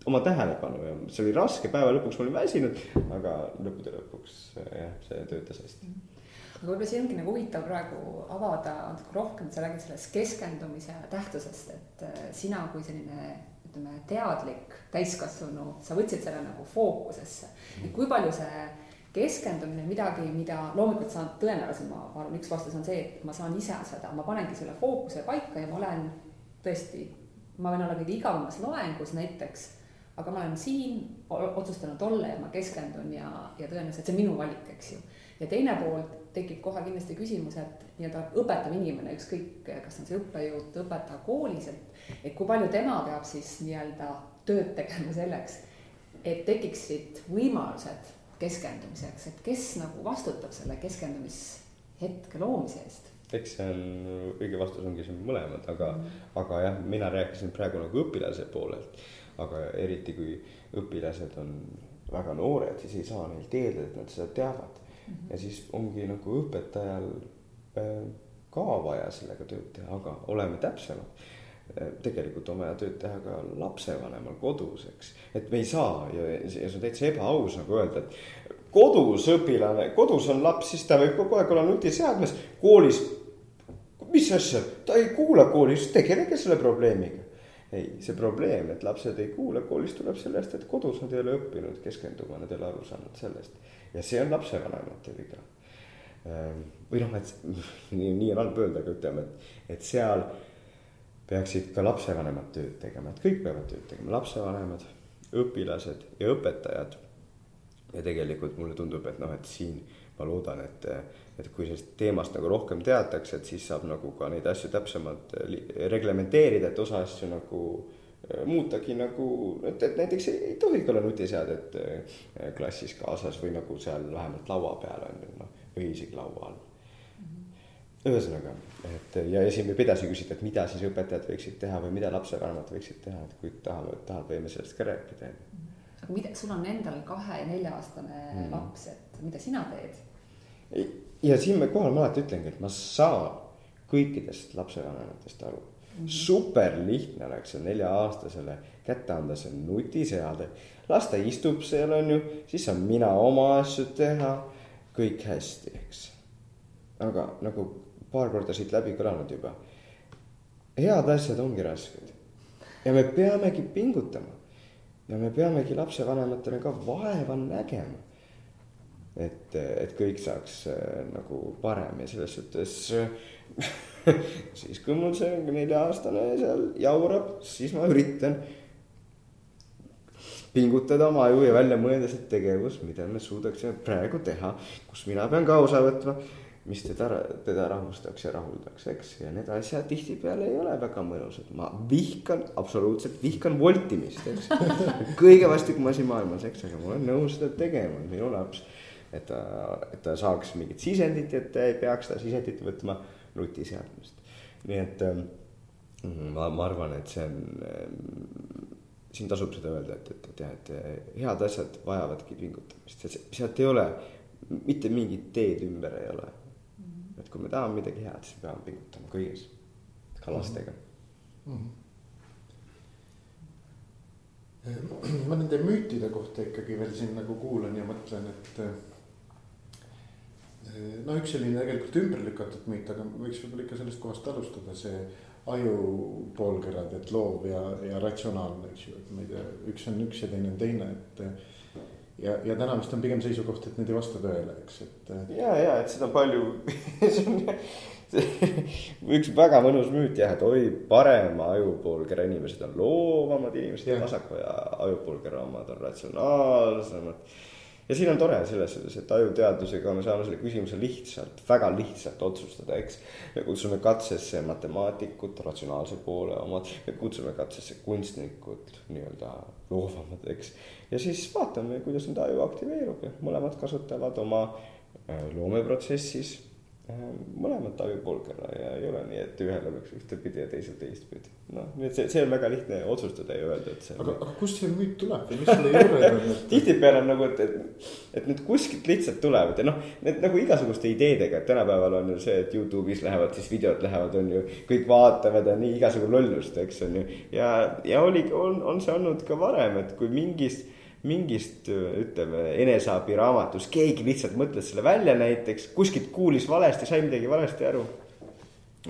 oma tähelepanu ja see oli raske, päeva lõpuks ma olin väsinud, aga lõppude lõpuks jah, see töötas hästi. aga võib-olla see ongi nagu huvitav praegu avada natuke rohkem, sa räägid sellest keskendumise tähtsusest, et äh, sina kui selline ütleme, teadlik täiskasvanu, sa võtsid selle nagu fookusesse, et kui palju see keskendumine midagi, mida loomulikult saan, tõenäoliselt ma, arvan, üks vastus on see, et ma saan ise seda, ma panengi selle fookuse paika ja ma olen tõesti, ma võin olla kõige igavamas loengus näiteks aga ma olen siin otsustanud olla ja ma keskendun ja, ja tõenäoliselt see on minu valik, eks ju. ja teine pool tekib kohe kindlasti küsimus, et nii-öelda õpetav inimene, ükskõik, kas on see õppejõud, õpetaja koolis, et, et kui palju tema peab siis nii-öelda tööd tegema selleks, et tekiksid võimalused keskendumiseks, et kes nagu vastutab selle keskendumishetke loomise eest eks see on, õige vastus ongi siin mõlemad, aga mm, -hmm. aga jah, mina rääkisin praegu nagu õpilase poolelt aga eriti kui õpilased on väga noored, siis ei saa neilt eeldada, et nad seda teavad. Ja siis ongi nagu õpetajal äh, ka vaja sellega tööd teha, aga oleme täpsemad äh, tegelikult on vaja tööd teha ka lapsevanemal kodus, eks. et me ei saa ja, ja see on täitsa ebaaus nagu öelda, et kodus õpilane, kodus on laps, siis ta võib kogu aeg olla nutiseadmes, koolis. mis asja, ta ei kuula koolis, tegelege selle probleemiga ei, see probleem, et lapsed ei kuula koolis, tuleb sellest, et kodus nad ei ole õppinud keskenduma, nad ei ole aru saanud sellest. Ja see on lapsevanemate viga. Ehm, või noh, et nii, nii on halb öelda, aga ütleme, et, et seal peaksid ka lapsevanemad tööd tegema, et kõik peavad tööd tegema, lapsevanemad, õpilased ja õpetajad. ja tegelikult mulle tundub, et noh, et siin ma loodan, et et kui sellest teemast nagu rohkem teatakse, et siis saab nagu ka neid asju täpsemalt eh, reglementeerida, et osa asju nagu eh, muutagi nagu, et, et näiteks ei, ei tohigi olla nutiseadet eh, klassis kaasas või nagu seal vähemalt laua peal on ju noh, või isegi laua all. ühesõnaga, et ja, ja siin võib edasi küsida, et mida siis õpetajad võiksid teha või mida lapsevanemad võiksid teha, et kui tahame, tahad, võime sellest ka rääkida. aga mida, sul on endal kahe ja nelja-aastane mm. laps, et mida sina teed? ja siin ma kohal ma alati ütlengi, et ma saan kõikidest lapsevanematest aru mm. -hmm. super lihtne oleks see nelja-aastasele kätte anda see nutiseade. las ta istub seal, on ju, siis saan mina oma asju teha, kõik hästi, eks. aga nagu paar korda siit läbi kõlanud juba. head asjad ongi rasked ja me peamegi pingutama ja me peamegi lapsevanematena ka vaeva nägema. et, et kõik saaks äh, nagu parem ja selles suhtes siis, kui mul see nelja-aastane seal jaurab, siis ma üritan pingutada oma aju ja välja mõelda see tegevus, mida me suudaksime praegu teha, kus mina pean ka osa võtma mis teda, teda rahustaks ja rahuldaks, eks, ja need asjad tihtipeale ei ole väga mõnusad, ma vihkan, absoluutselt vihkan voltimist, eks. kõige vastikum asi maailmas, eks, aga ma olen nõus seda tegema, minu laps. et ta, et ta saaks mingit sisendit et ei peaks seda sisendit võtma nutiseadmest. nii et ähm, ma, ma arvan, et see on, ähm, siin tasub seda öelda, et, et, et jah, et head asjad vajavadki pingutamist, sealt ei ole mitte mingit teed ümber ei ole et kui me tahame midagi head, siis me peame pingutama kõiges, ka lastega mm. -hmm. ma nende müütide kohta ikkagi veel siin nagu kuulan ja mõtlen, et eh, no üks selline tegelikult ümber lükatud müüt, aga võiks võib-olla ikka sellest kohast alustada, see aju poolkerad, et loov ja, ja ratsionaalne, eks ju, et ma ei tea, üks on üks ja teine on teine, et ja, ja täna vist on pigem seisukoht, et need ei vasta tõele, eks, et. ja, ja et seda palju üks väga mõnus müüt jah, et oi, parema ajupoolkera inimesed on loovamad inimesed ja vasaku ajupoolkera omad on ratsionaalsemad ja siin on tore selles suhtes, et ajuteadusega me saame selle küsimuse lihtsalt, väga lihtsalt otsustada, eks. me kutsume katsesse matemaatikud, ratsionaalse poole omad, me kutsume katsesse kunstnikud, nii-öelda loovamad, eks. ja siis vaatame, kuidas nende aju aktiveerub ja mõlemad kasutavad oma äh, loomeprotsessis Ehm, mõlemat ajupoolkera ja ei ole nii, et ühel oleks ühtepidi ja teisel teistpidi. noh, nii et see, see on väga lihtne otsustada ja öelda, et see. aga, aga kust see müüt tuleb või mis selle juured on tihtipeale on nagu, et, et, et need kuskilt lihtsalt tulevad ja noh, need nagu igasuguste ideedega, et tänapäeval on ju see, et Youtube'is lähevad siis videod lähevad, on ju. kõik vaatavad ja nii igasugu lollust, eks on ju. ja, ja oli, on, on see olnud ka varem, et kui mingist mingist ütleme eneseabiraamatus keegi lihtsalt mõtles selle välja näiteks, kuskilt kuulis valesti, sai midagi valesti aru.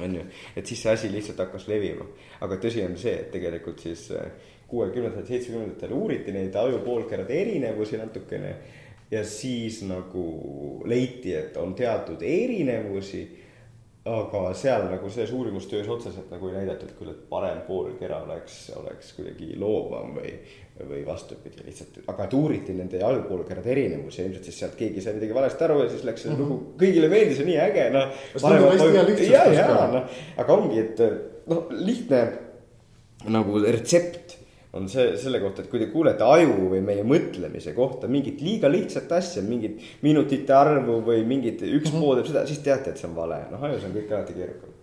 on ju, et siis see asi lihtsalt hakkas levima, aga tõsi on see, et tegelikult siis äh, kuuekümnendatel, seitsmekümnendatel uuriti neid ajupoolkerade erinevusi natukene. ja siis nagu leiti, et on teatud erinevusi aga seal nagu selles uurimustöös otseselt nagu ei näidatud küll, et parem poolkera oleks, oleks kuidagi loovam või, või vastupidi lihtsalt, aga et uuriti nende ajupoolkerade erinevusi ja ilmselt siis sealt keegi sai midagi valesti aru ja siis läks see lugu, kõigile meeldis ja nii äge, noh. noh, aga ongi, et noh, lihtne nagu retsept on see selle kohta, et kui te kuulete aju või meie mõtlemise kohta mingit liiga lihtsat asja, mingit minutite arvu või mingit üks mm -hmm. pool teeb seda, siis teate, et see on vale, noh ajus on kõik alati keerukam.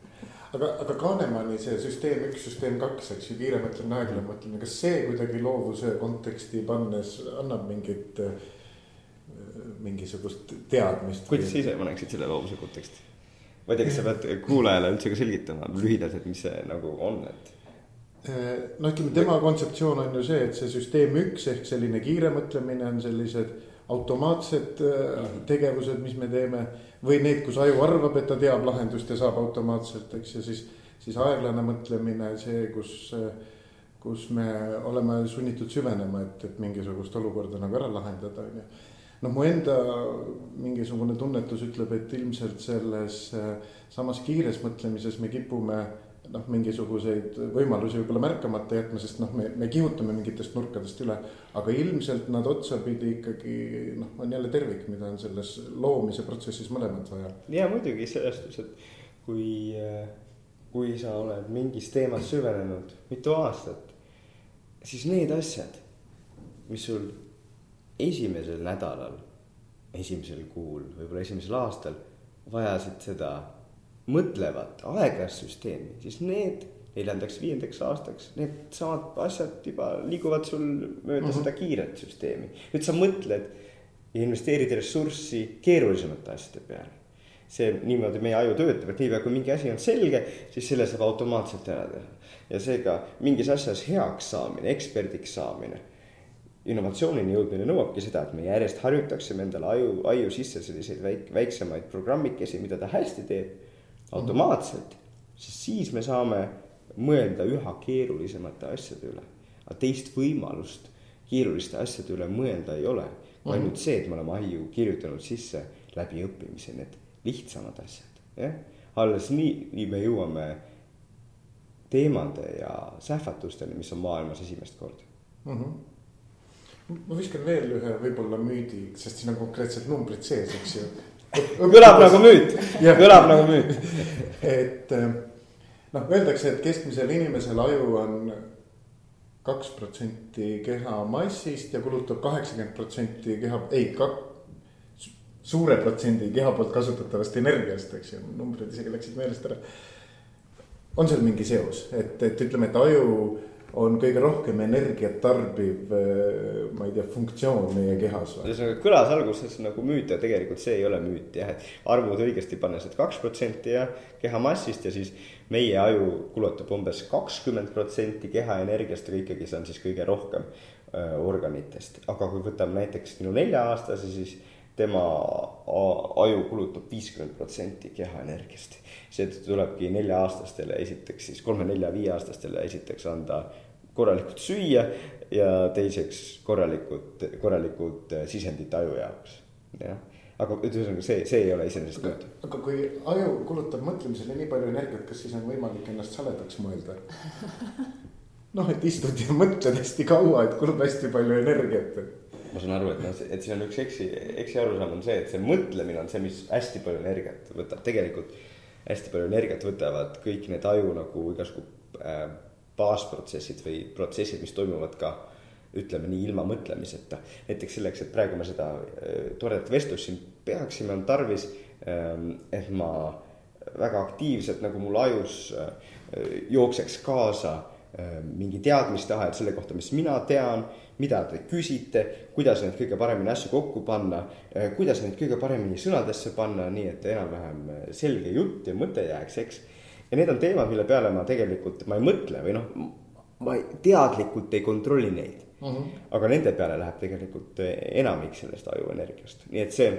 aga, aga Kahnemani see süsteem üks, süsteem kaks, eks ju, kiire mõtlemine, aeglane mõtlemine, kas see kuidagi loovuse konteksti pannes annab mingit, mingisugust teadmist? kuidas sa ise paneksid selle loovuse konteksti? ma ei tea, kas sa pead kuulajale üldse ka selgitama lühidalt, et mis see nagu on, et no ütleme, tema kontseptsioon on ju see, et see süsteem üks ehk selline kiire mõtlemine on sellised automaatsed äh, tegevused, mis me teeme. või need, kus aju arvab, et ta teab lahendust ja saab automaatselt, eks, ja siis, siis aeglane mõtlemine, see, kus, kus me oleme sunnitud süvenema, et, et mingisugust olukorda nagu ära lahendada, on ju. noh, mu enda mingisugune tunnetus ütleb, et ilmselt selles samas kiires mõtlemises me kipume noh, mingisuguseid võimalusi võib-olla märkamata jätma, sest noh, me, me kihutame mingitest nurkadest üle. aga ilmselt nad otsapidi ikkagi noh, on jälle tervik, mida on selles loomise protsessis mõlemat vaja. ja muidugi selles suhtes, et kui, kui sa oled mingis teemas süvenenud mitu aastat, siis need asjad, mis sul esimesel nädalal, esimesel kuul, võib-olla esimesel aastal vajasid seda mõtlevat aeglast süsteemi, siis need neljandaks, viiendaks aastaks, needsamad asjad juba liiguvad sul mööda mm -hmm. seda kiiret süsteemi. nüüd sa mõtled ja investeerid ressurssi keerulisemate asjade peale. see niimoodi meie aju töötab, et niipea kui mingi asi on selge, siis selle saab automaatselt ära teha. ja seega mingis asjas heaks saamine, eksperdiks saamine, innovatsioonini jõudmine nõuabki seda, et me järjest harjutaksime endale aju, aju sisse selliseid väik-, väiksemaid programmikesi, mida ta hästi teeb automaatselt, siis siis me saame mõelda üha keerulisemate asjade üle. aga teist võimalust keeruliste asjade üle mõelda ei ole, kui ainult see, et me oleme aju kirjutanud sisse läbi õppimise need lihtsamad asjad, jah. alles nii, nii me jõuame teemade ja sähvatusteni, mis on maailmas esimest korda mm. -hmm. ma viskan veel ühe võib-olla müüdi, sest siin on konkreetsed numbrid sees, eks ju. Kõlab nagu müüt, kõlab nagu müüt. Et noh, öeldakse, et keskmisel inimesel aju on kaks protsenti keha massist ja kulutab kaheksakümmend protsenti keha, ei, kak-, suure protsendi keha poolt kasutatavast energiast, eks ju, numbrid isegi läksid meelest ära. on seal mingi seos, et, et ütleme, et aju on kõige rohkem energiat tarbiv, äh, ma ei tea, funktsioon meie kehas ühesõnaga kõlas alguses nagu müüt ja tegelikult see ei ole müüt jah, et arvud õigesti pannes, et kaks protsenti jah, keha massist ja siis meie aju kulutab umbes kakskümmend protsenti keha energiast, aga ikkagi see on siis kõige rohkem äh, organitest. aga kui võtame näiteks minu nelja-aastase, siis tema aju kulutab viiskümmend protsenti keha energiast. seetõttu tulebki nelja-aastastele esiteks siis kolme-nelja-viieaastastele esiteks anda korralikult süüa ja teiseks korralikud, korralikud sisendid aju jaoks, jah aga ühesõnaga see, see ei ole iseenesest nõutud. aga kui aju kulutab mõtlemisele nii palju energiat, kas siis on võimalik ennast saledaks mõelda? noh, et istud ja mõtled hästi kaua, et kulub hästi palju energiat, ma saan aru, et noh, et siin on üks eksi, eksiarusaam on see, et see mõtlemine on see, mis hästi palju energiat võtab, tegelikult hästi palju energiat võtavad kõik need aju nagu igasugu äh, baasprotsessid või protsessid, mis toimuvad ka ütleme nii ilma mõtlemiseta. näiteks selleks, et praegu me seda äh, toredat vestlust siin peaksime, on tarvis ähm,, et ma väga aktiivselt nagu mul ajus äh, jookseks kaasa äh, mingi teadmistahe selle kohta, mis mina tean mida te küsite, kuidas neid kõige paremini asju kokku panna, eh, kuidas neid kõige paremini sõnadesse panna, nii et enam-vähem eh, selge jutt ja mõte jääks, eks. ja need on teemad, mille peale ma tegelikult, ma ei mõtle või noh, ma teadlikult ei kontrolli neid mm. -hmm. aga nende peale läheb tegelikult enamik sellest ajuenergiast, nii et see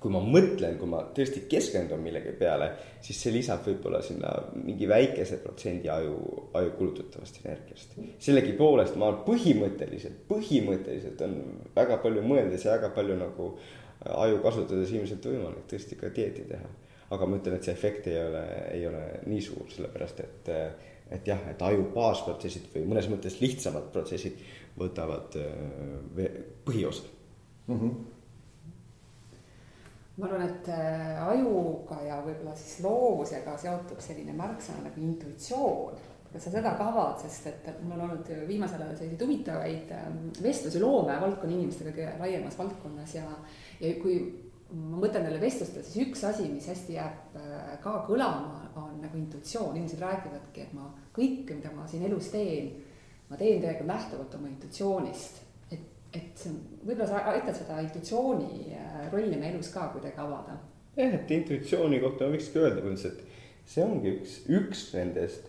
kui ma mõtlen, kui ma tõesti keskendun millegi peale, siis see lisab võib-olla sinna mingi väikese protsendi aju, aju kulutatavast energiast. sellegipoolest ma põhimõtteliselt, põhimõtteliselt on väga palju mõeldes ja väga palju nagu aju kasutades ilmselt võimalik tõesti ka dieeti teha. aga ma ütlen, et see efekt ei ole, ei ole nii suur, sellepärast et, et jah, et aju baasprotsessid või mõnes mõttes lihtsamad protsessid võtavad äh, põhiosa mm. -hmm ma arvan, et äh, ajuga ja võib-olla siis loovusega seotub selline märksõna nagu intuitsioon. kas sa seda ka avad, sest et mul on olnud viimasel ajal selliseid huvitavaid ähm, vestlusi loomevaldkonna inimestega kõige laiemas valdkonnas ja, ja kui ma mõtlen jälle vestlustele, siis üks asi, mis hästi jääb äh, ka kõlama, on nagu intuitsioon, inimesed räägivadki, et ma kõike, mida ma siin elus teen, ma teen tegelikult lähtuvalt oma intuitsioonist et võib-olla sa aitad seda intuitsiooni äh, rolli meie elus ka kuidagi avada. jah, et intuitsiooni kohta võikski öelda põhimõtteliselt, et see ongi üks, üks nendest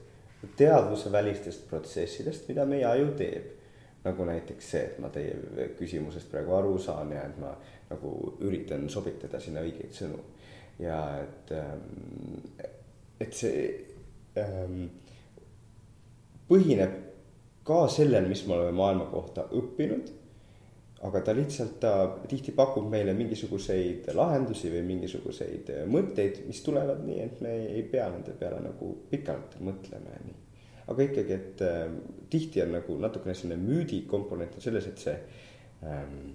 teadvusevälistest protsessidest, mida meie aju teeb. nagu näiteks see, et ma teie küsimusest praegu aru saan ja et ma nagu üritan sobitada sinna õigeid sõnu. ja et, ähm, et see ähm, põhineb ka sellel, mis me oleme maailma kohta õppinud aga ta lihtsalt, ta tihti pakub meile mingisuguseid lahendusi või mingisuguseid mõtteid, mis tulevad nii, et me ei pea nende peale nagu pikalt mõtlema ja nii. aga ikkagi, et äh, tihti on nagu natukene selline müüdi komponent on selles, et see ähm,,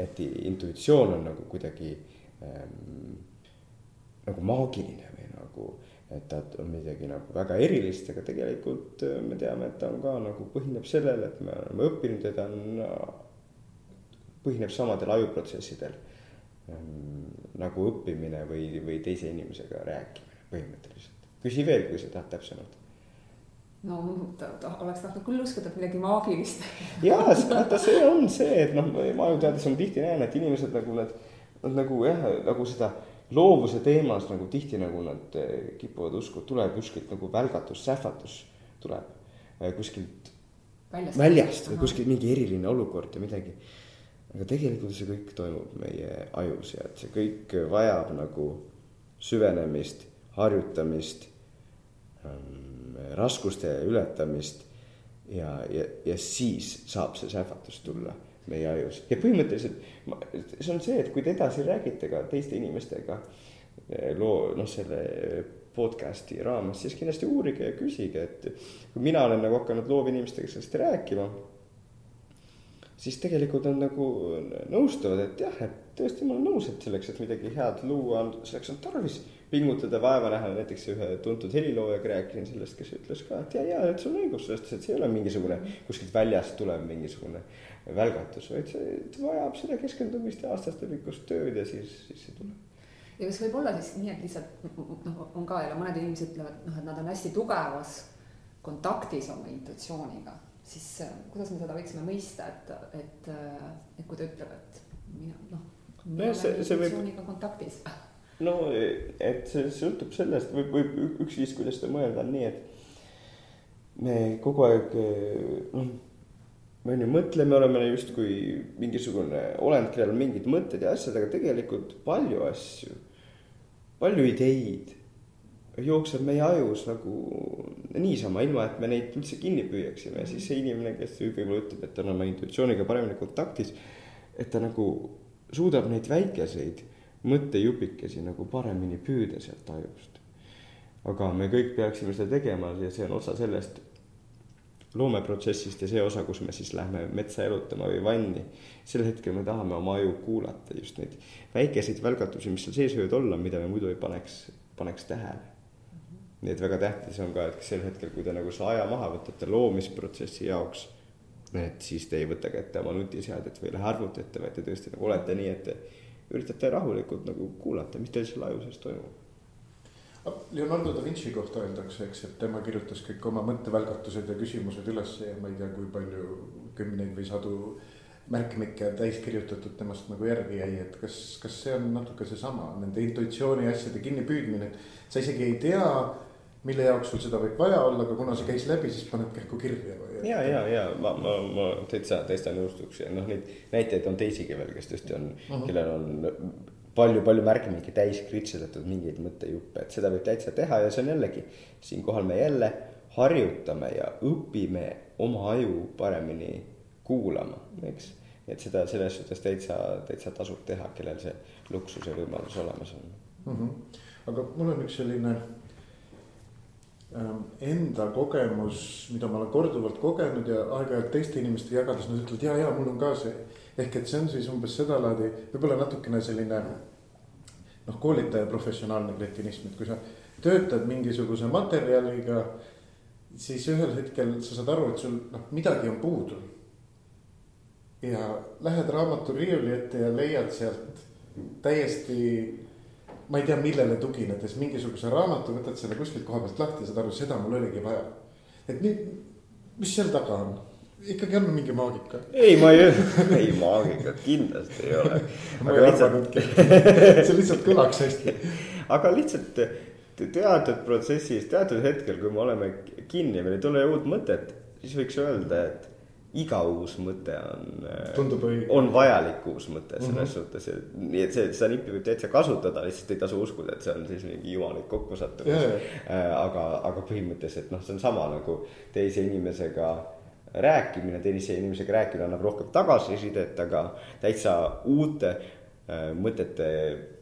et intuitsioon on nagu kuidagi ähm, nagu maagiline või nagu, et ta on midagi nagu väga erilist, aga tegelikult äh, me teame, et ta on ka nagu põhineb sellele, et me oleme õppinud ja ta on põhineb samadel ajuprotsessidel ähm, nagu õppimine või, või teise inimesega rääkimine põhimõtteliselt. küsi veel, kui sa tahad täpsemalt. no ta, ta oleks tahtnud küll uskuda, midagi maagilist. jaa, vaata see on see, et noh, ma ju teades on tihti näen, et inimesed nagu nad, nad nagu jah, nagu seda loovuse teemas nagu tihti nagu nad eh, kipuvad uskuma, tuleb kuskilt nagu välgatus, sähvatus tuleb eh, kuskilt väljast, väljast või kuskilt mingi eriline olukord ja midagi. Aga tegelikult see kõik toimub meie ajus ja et see kõik vajab nagu süvenemist, harjutamist ähm,, raskuste ületamist ja, ja, ja siis saab see sähvatus tulla meie ajus. Ja põhimõtteliselt see on see, et kui te edasi räägite ka teiste inimestega eh, loo, noh, selle podcast'i raames, siis kindlasti uurige ja küsige, et kui mina olen nagu hakanud loovinimestega sellest rääkima, siis tegelikult nad nagu nõustuvad, et jah, et tõesti, ma olen nõus, et selleks, et midagi head luua, on, selleks on tarvis pingutada, vaeva näha, näiteks ühe tuntud heliloojaga rääkisin sellest, kes ütles ka, et ja, ja, et sul on õigus selles suhtes, et see ei ole mingisugune kuskilt väljast tulev mingisugune välgatus, vaid see vajab seda keskendumist ja aastatepikkust tööd ja siis, siis see tuleb. Ja kas võib olla siis nii, et lihtsalt noh, on ka jälle mõned inimesed ütlevad, noh, et nad on hästi tugevas kontaktis oma intuitsiooniga, siis äh, kuidas me seda võiksime mõista, et, et, äh, et kui ta ütleb, et mina noh, mina olen intuitsiooniga võib... kontaktis. no et see sõltub sellest, võib, võib üks viis, kuidas seda mõelda on nii, et me kogu aeg noh me on ju mõtleme, oleme justkui mingisugune olend, kellel on mingid mõtted ja asjad, aga tegelikult palju asju, palju ideid jookseb meie ajus nagu niisama, ilma et me neid üldse kinni püüaksime siis see inimene, kes võib-olla ütleb, et on oma intuitsiooniga paremini kontaktis. et ta nagu suudab neid väikeseid mõttejupikesi nagu paremini püüda sealt ajust. aga me kõik peaksime seda tegema ja see on osa sellest loomeprotsessist ja see osa, kus me siis lähme metsa jalutama või vanni. sel hetkel me tahame oma aju kuulata just neid väikeseid välgatusi, mis seal sees võivad olla, mida me muidu ei paneks, paneks tähele. Nii et väga tähtis on ka, et sel hetkel, kui te nagu selle aja maha võtate loomisprotsessi jaoks. et siis te ei võta kätte oma nutiseadet või ei lähe arvuti ette, vaid te tõesti nagu olete nii, et te üritate rahulikult nagu kuulata, mis teil seal aju sees toimub Leonardo da Vinci kohta öeldakse, eks, et tema kirjutas kõik oma mõttevälgatused ja küsimused üles ja ma ei tea, kui palju kümneid või sadu märkmikke täis kirjutatud temast nagu järgi jäi, et kas, kas see on natuke seesama, nende intuitsiooni asjade kinnipüüdmine, et sa isegi ei tea, mille jaoks sul seda võib vaja olla, aga kuna see käis läbi, siis paned kähku kirja või? ja, ja, ja ma, ma, ma täitsa, täitsa nõustuks ja noh, neid näiteid on teisigi veel, kes tõesti on uh, -huh. kellel on palju-palju märkmiki täis kritsutatud mingeid mõttejuppe, et seda võib täitsa teha ja see on jällegi, siinkohal me jälle harjutame ja õpime oma aju paremini kuulama, eks. et seda selles suhtes täitsa, täitsa tasub teha, kellel see luksus ja võimalus olemas on mm. -hmm. aga mul on üks selline enda kogemus, mida ma olen korduvalt kogenud ja aeg-ajalt teiste inimestega jagades, nad ütlevad ja, ja mul on ka see ehk et see on siis umbes sedalaadi, võib-olla natukene selline noh, koolitaja professionaalne kretinism, et kui sa töötad mingisuguse materjaliga, siis ühel hetkel sa saad aru, et sul noh, midagi on puudu. ja lähed raamatu riiuli ette ja leiad sealt täiesti, ma ei tea, millele tuginedes mingisuguse raamatu, võtad selle kuskilt koha pealt lahti ja saad aru, seda mul oligi vaja. et nii, mis seal taga on ikkagi on mingi maagika. ei, ma ei, ei maagikat kindlasti ei ole. ma ei arvanudki, see lihtsalt kõlaks hästi. aga lihtsalt teatud protsessis, teatud hetkel, kui me oleme kinni, meil ei tule uut mõtet, siis võiks öelda, et iga uus mõte on, on vajalik uus mõte selles mm -hmm. suhtes, et nii, et see, seda nippi võib täitsa kasutada, lihtsalt ei tasu uskuda, et see on siis mingi jumalik kokkusattumus yeah.. Äh, aga, aga põhimõtteliselt noh, see on sama nagu teise inimesega rääkimine, teise inimesega rääkimine annab rohkem tagasisidet, aga täitsa uute äh, mõtete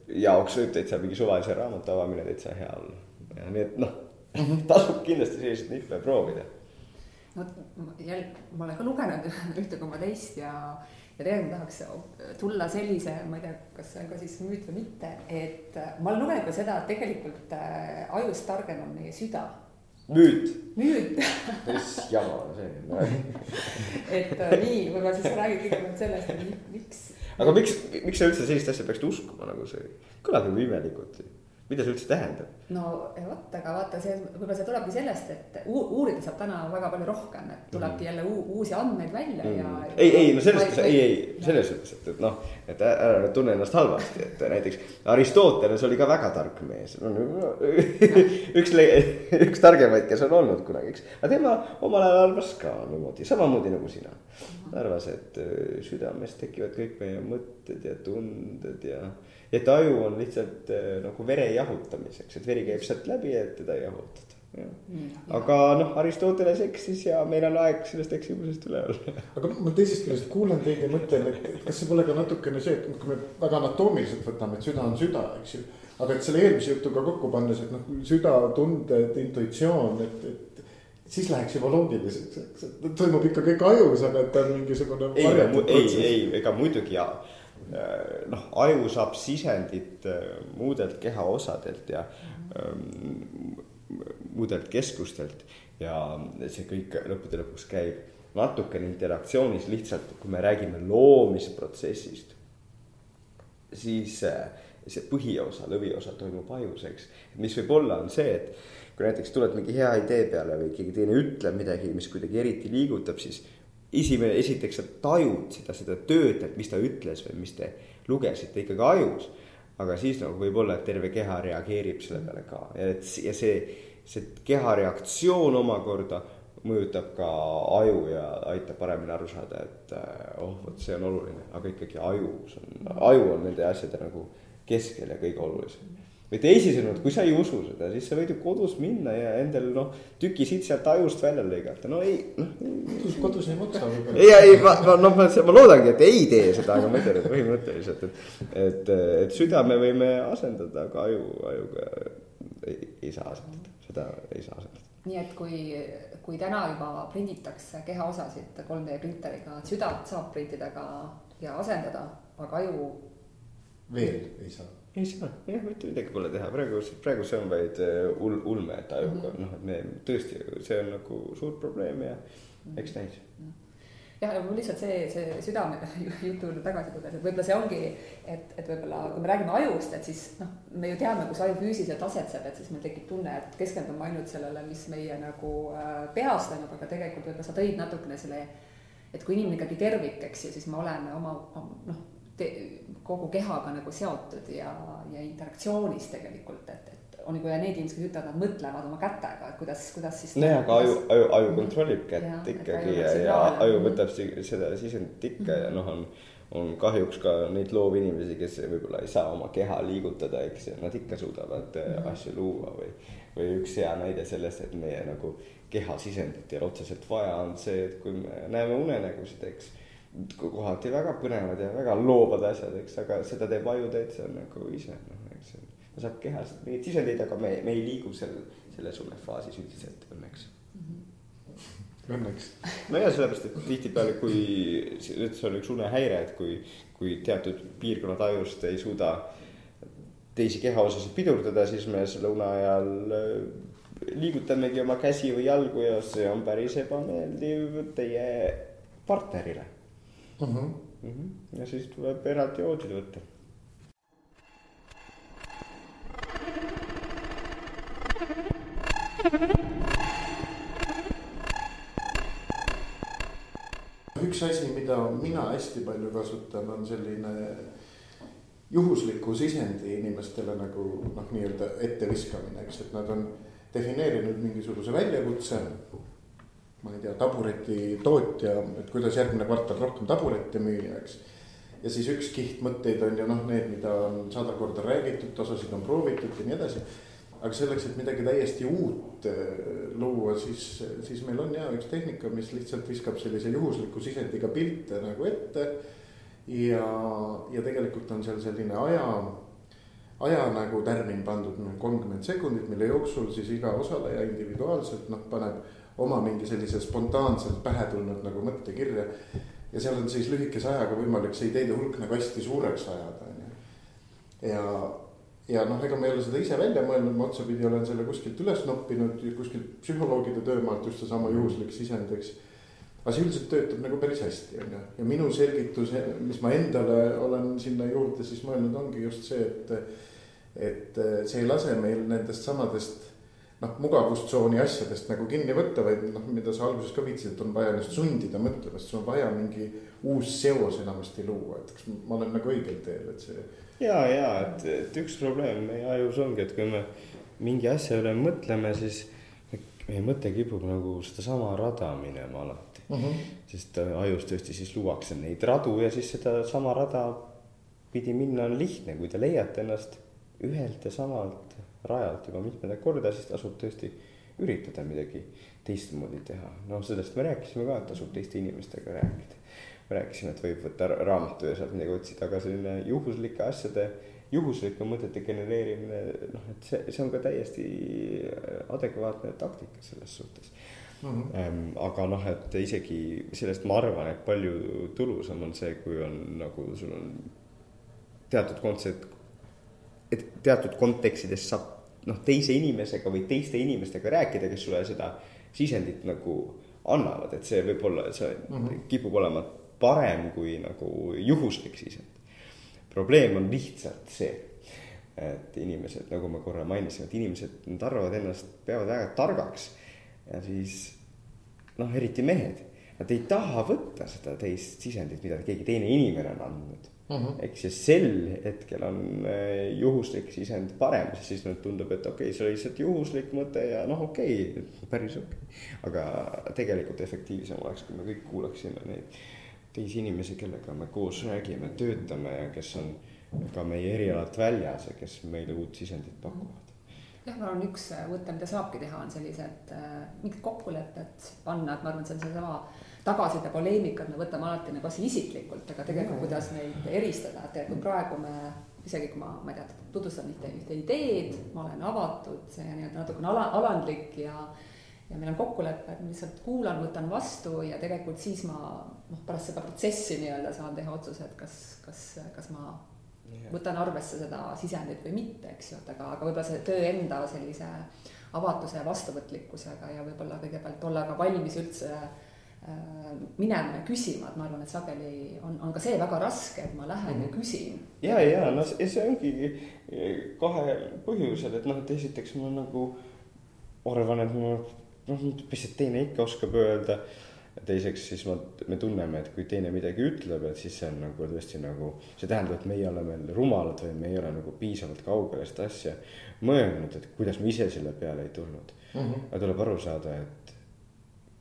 jaoks võib täitsa mingi suvalise raamatu avamine täitsa hea olla. nii et noh -hmm., tasub kindlasti selliseid nippe proovida. No jälle, ma olen ka lugenud ühte koma teist ja, ja tegelikult tahaks tulla sellise, ma ei tea, kas see on ka siis müüt või mitte, et ma olen lugenud ka seda, et tegelikult äh, ajust targem on meie süda müüt. müüt. mis jama on see et äh, nii, võib-olla siis räägid kõigepealt sellest, et miks. aga miks, miks sa üldse sellist asja peaksid uskuma, nagu see kõlab nagu imelikult. Mida see üldse tähendab? no vot, aga vaata, see võib-olla see tulebki sellest, et uurida saab täna väga palju rohkem, et tulebki jälle uusi andmeid välja mm. ja. ei, ei no selles suhtes, ei, ei selles suhtes, et, et noh, et ära nüüd tunne ennast halvasti, et näiteks Aristoteles oli ka väga tark mees no,. üks, üks targemaid, kes on olnud kunagi, eks, aga tema omal ajal arvas ka niimoodi, samamoodi nagu sina. arvas, et äh, südames tekivad kõik meie mõtted ja tunded ja et aju on lihtsalt äh, nagu vere jahutamiseks, et veri käib sealt läbi, et teda jahutada. Mm, aga noh, Aristoteles eksis ja meil on aeg sellest eksimusest üle olla. aga ma teisest küljest kuulan teid ja mõtlen, et kas see pole ka natukene see, et kui me väga anatoomiliselt võtame, et süda on süda, eks ju. aga et selle eelmise jutuga kokku pannes, et noh, süda, tunded, intuitsioon, et, et siis läheks juba loogiliseks, eks, et toimub ikka kõik ajus, aga et ta on mingisugune. ei, ei, ei, ega muidugi ja Äh, noh, aju saab sisendit äh, muudelt kehaosadelt ja ähm, muudelt keskustelt ja see kõik lõppude lõpuks käib natukene interaktsioonis lihtsalt, kui me räägime loomisprotsessist, siis äh, see põhiosa, lõviosa toimub ajus, eks. mis võib olla, on see, et kui näiteks tuled mingi hea idee peale või keegi teine ütleb midagi, mis kuidagi eriti liigutab, siis esimene, esiteks sa tajud seda, seda tööd, et mis ta ütles või mis te lugesite ikkagi ajus. aga siis nagu võib-olla, et terve keha reageerib selle peale ka. Ja et ja see, see keha reaktsioon omakorda mõjutab ka aju ja aitab paremini aru saada, et oh, vot see on oluline, aga ikkagi ajus on, aju on nende asjade nagu keskel ja kõige olulisem või teisisõnu, et kui sa ei usu seda, siis sa võid ju kodus minna ja endal noh, tüki siit sealt ajust välja lõigata, no ei noh. kodus ei maksa võib-olla. ei, ei ma, ma noh, ma, ma loodangi, et ei tee seda, aga ma ütlen, et põhimõtteliselt, et, et, et südame võime asendada, aga aju, ajuga ei, ei saa asendada, seda ei saa asendada. nii et kui, kui täna juba prinditakse kehaosasid 3D printeriga, südant saab printida ka ja asendada, aga aju. veel ei saa ei saa, jah, mitte midagi pole teha, praegu, praegu see on vaid äh, ul-, ulme, et ajuga mm -hmm. noh, et me tõesti, see on nagu suur probleem ja eks näis mm. -hmm jah, mul lihtsalt see, see südame jutu juurde tagasi tulles, et võib-olla see ongi, et, et võib-olla kui me räägime ajust, et siis noh, me ju teame, kus aju füüsiliselt asetseb, et siis meil tekib tunne, et keskendume ainult sellele, mis meie nagu äh, peas toimub, aga tegelikult võib-olla sa tõid natukene selle, et kui inimene ikkagi tervik, eks ju, siis me oleme oma, oma noh kogu kehaga nagu seotud ja, ja interaktsioonis tegelikult, et, et on nagu ja need inimesed, kes ütlevad, nad mõtlevad oma kätega, et kuidas, kuidas siis. nojah, aga aju, aju, aju kontrollib kätt ja, ikkagi ja, ja aju võtab seda sisendit ikka mm -hmm. ja noh, on on kahjuks ka neid loovinimesi, kes võib-olla ei saa oma keha liigutada, eks, ja nad ikka suudavad mm -hmm. asju luua või, või üks hea näide sellest, et meie nagu keha sisendit ei ole otseselt vaja, on see, et kui me näeme unenägusid, eks kohati väga põnevad ja väga loovad asjad, eks, aga seda teeb aju täitsa nagu ise, noh, eks. ta saab kehast mingeid sisendeid, aga me, me ei liigu seal selles unefaasis üldiselt õnneks mm. -hmm. õnneks. nojah, sellepärast, et tihtipeale, kui, see on üks unehäire, et kui, kui teatud piirkonnad ajust ei suuda teisi kehaosasid pidurdada, siis me selle une ajal äh, liigutamegi oma käsi või jalgu ja see on päris ebameeldiv teie partnerile mm. -hmm. Mm -hmm. ja siis tuleb eraldi joodid võtta. üks asi, mida mina hästi palju kasutan, on selline juhusliku sisendi inimestele nagu noh, nii-öelda etteviskamine, eks, et nad on defineerinud mingisuguse väljakutse ma ei tea, tabureti tootja, et kuidas järgmine kvartal rohkem taburette müüa, eks. ja siis üks kiht mõtteid on ju noh, need, mida on sada korda räägitud, osasid on proovitud ja nii edasi. aga selleks, et midagi täiesti uut äh, luua, siis, siis meil on ja üks tehnika, mis lihtsalt viskab sellise juhusliku sisendiga pilte nagu ette. ja, ja tegelikult on seal selline aja aja nagu tärmin pandud noh, kolmkümmend sekundit, mille jooksul siis iga osaleja individuaalselt noh, paneb oma mingi sellise spontaanselt pähe tulnud nagu mõtte kirja. ja seal on siis lühikese ajaga võimalik see ideede hulk nagu hästi suureks ajada, on ju. ja, ja noh, ega ma ei ole seda ise välja mõelnud, ma otsapidi olen selle kuskilt üles noppinud, kuskilt psühholoogide töömaalt just seesama juhuslik sisend, eks. aga see üldiselt töötab nagu päris hästi, on ju, ja minu selgitus, mis ma endale olen sinna juurde siis mõelnud, ongi just see, et et see ei lase meil nendest samadest noh, mugavustsooni asjadest nagu kinni võtta, vaid noh, mida sa alguses ka viitasid, et on vaja ennast sundida mõtlema, sest sul on vaja mingi uus seos enamasti luua, et kas ma olen nagu õigel teel, et see. ja, ja et, et üks probleem meie ajus ongi, et kui me mingi asja üle mõtleme, siis meie mõte kipub nagu sedasama rada minema alati mm. -hmm. sest ajus tõesti siis luuakse neid radu ja siis sedasama rada pidi minna on lihtne, kui te leiate ennast ühelt ja samalt rajalt juba mitmendat korda, siis tasub tõesti üritada midagi teistmoodi teha. noh, sellest me rääkisime ka, et tasub teiste inimestega rääkida. me rääkisime, et võib võtta raamatu ja sealt midagi otsida, aga selline juhuslike asjade juhuslike mõtete genereerimine, noh, et see, see on ka täiesti adekvaatne taktika selles suhtes mm. -hmm. aga noh, et isegi sellest ma arvan, et palju tulusam on see, kui on nagu sul on teatud kontsept, et teatud kontekstides saab noh, teise inimesega või teiste inimestega rääkida, kes sulle seda sisendit nagu annavad, et see võib olla, see mm -hmm. kipub olema parem kui nagu juhuslik sisend. Probleem on lihtsalt see, et inimesed, nagu me korra mainisime, et inimesed, nad arvavad ennast, peavad väga targaks ja siis noh, eriti mehed, nad ei taha võtta seda teist sisendit, mida keegi teine inimene on andnud mm -hmm.. eks ja sel hetkel on eh, juhuslik sisend parem, siis nüüd tundub, et okei okay,, see oli lihtsalt juhuslik mõte ja noh, okei okay,, päris okei okay.. aga tegelikult efektiivsem oleks, kui me kõik kuulaksime neid teisi inimesi, kellega me koos räägime, töötame ja kes on ka meie erialalt väljas ja kes meile uut sisendit pakuvad. jah, ma arvan, üks mõte, mida saabki teha, on sellised äh, mingid kokkulepped panna, et ma arvan, et see on seesama tagasiside poleemika, et me võtame alati nagu asja isiklikult, aga tegelikult kuidas neid eristada, et tegelikult praegu me isegi kui ma, ma ei tea, tutvustan ühte, ühte ideed, ma olen avatud, see nii-öelda natukene ala, alandlik ja ja meil on kokkulepe, et ma lihtsalt kuulan, võtan vastu ja tegelikult siis ma noh, pärast seda protsessi nii-öelda saan teha otsuse, et kas, kas, kas ma yeah. võtan arvesse seda sisendit või mitte, eks ju, et aga, aga võib-olla see töö enda sellise avatuse ja vastuvõtlikkusega ja võib-olla kõigepealt olla ka valmis üldse äh, minema ja küsima, et ma arvan, et sageli on, on ka see väga raske, et ma lähen mm -hmm. ja mhm. küsin. ja, ja no see ongi kahel põhjusel, et noh, et esiteks ma nagu arvan, et ma noh, mis see teine ikka oskab öelda. teiseks siis ma, me tunneme, et kui teine midagi ütleb, et siis see on nagu tõesti nagu, see tähendab, et meie oleme rumalad või me ei ole nagu piisavalt kaugele seda asja mõelnud, et kuidas me ise selle peale ei tulnud mm. -hmm. aga tuleb aru saada, et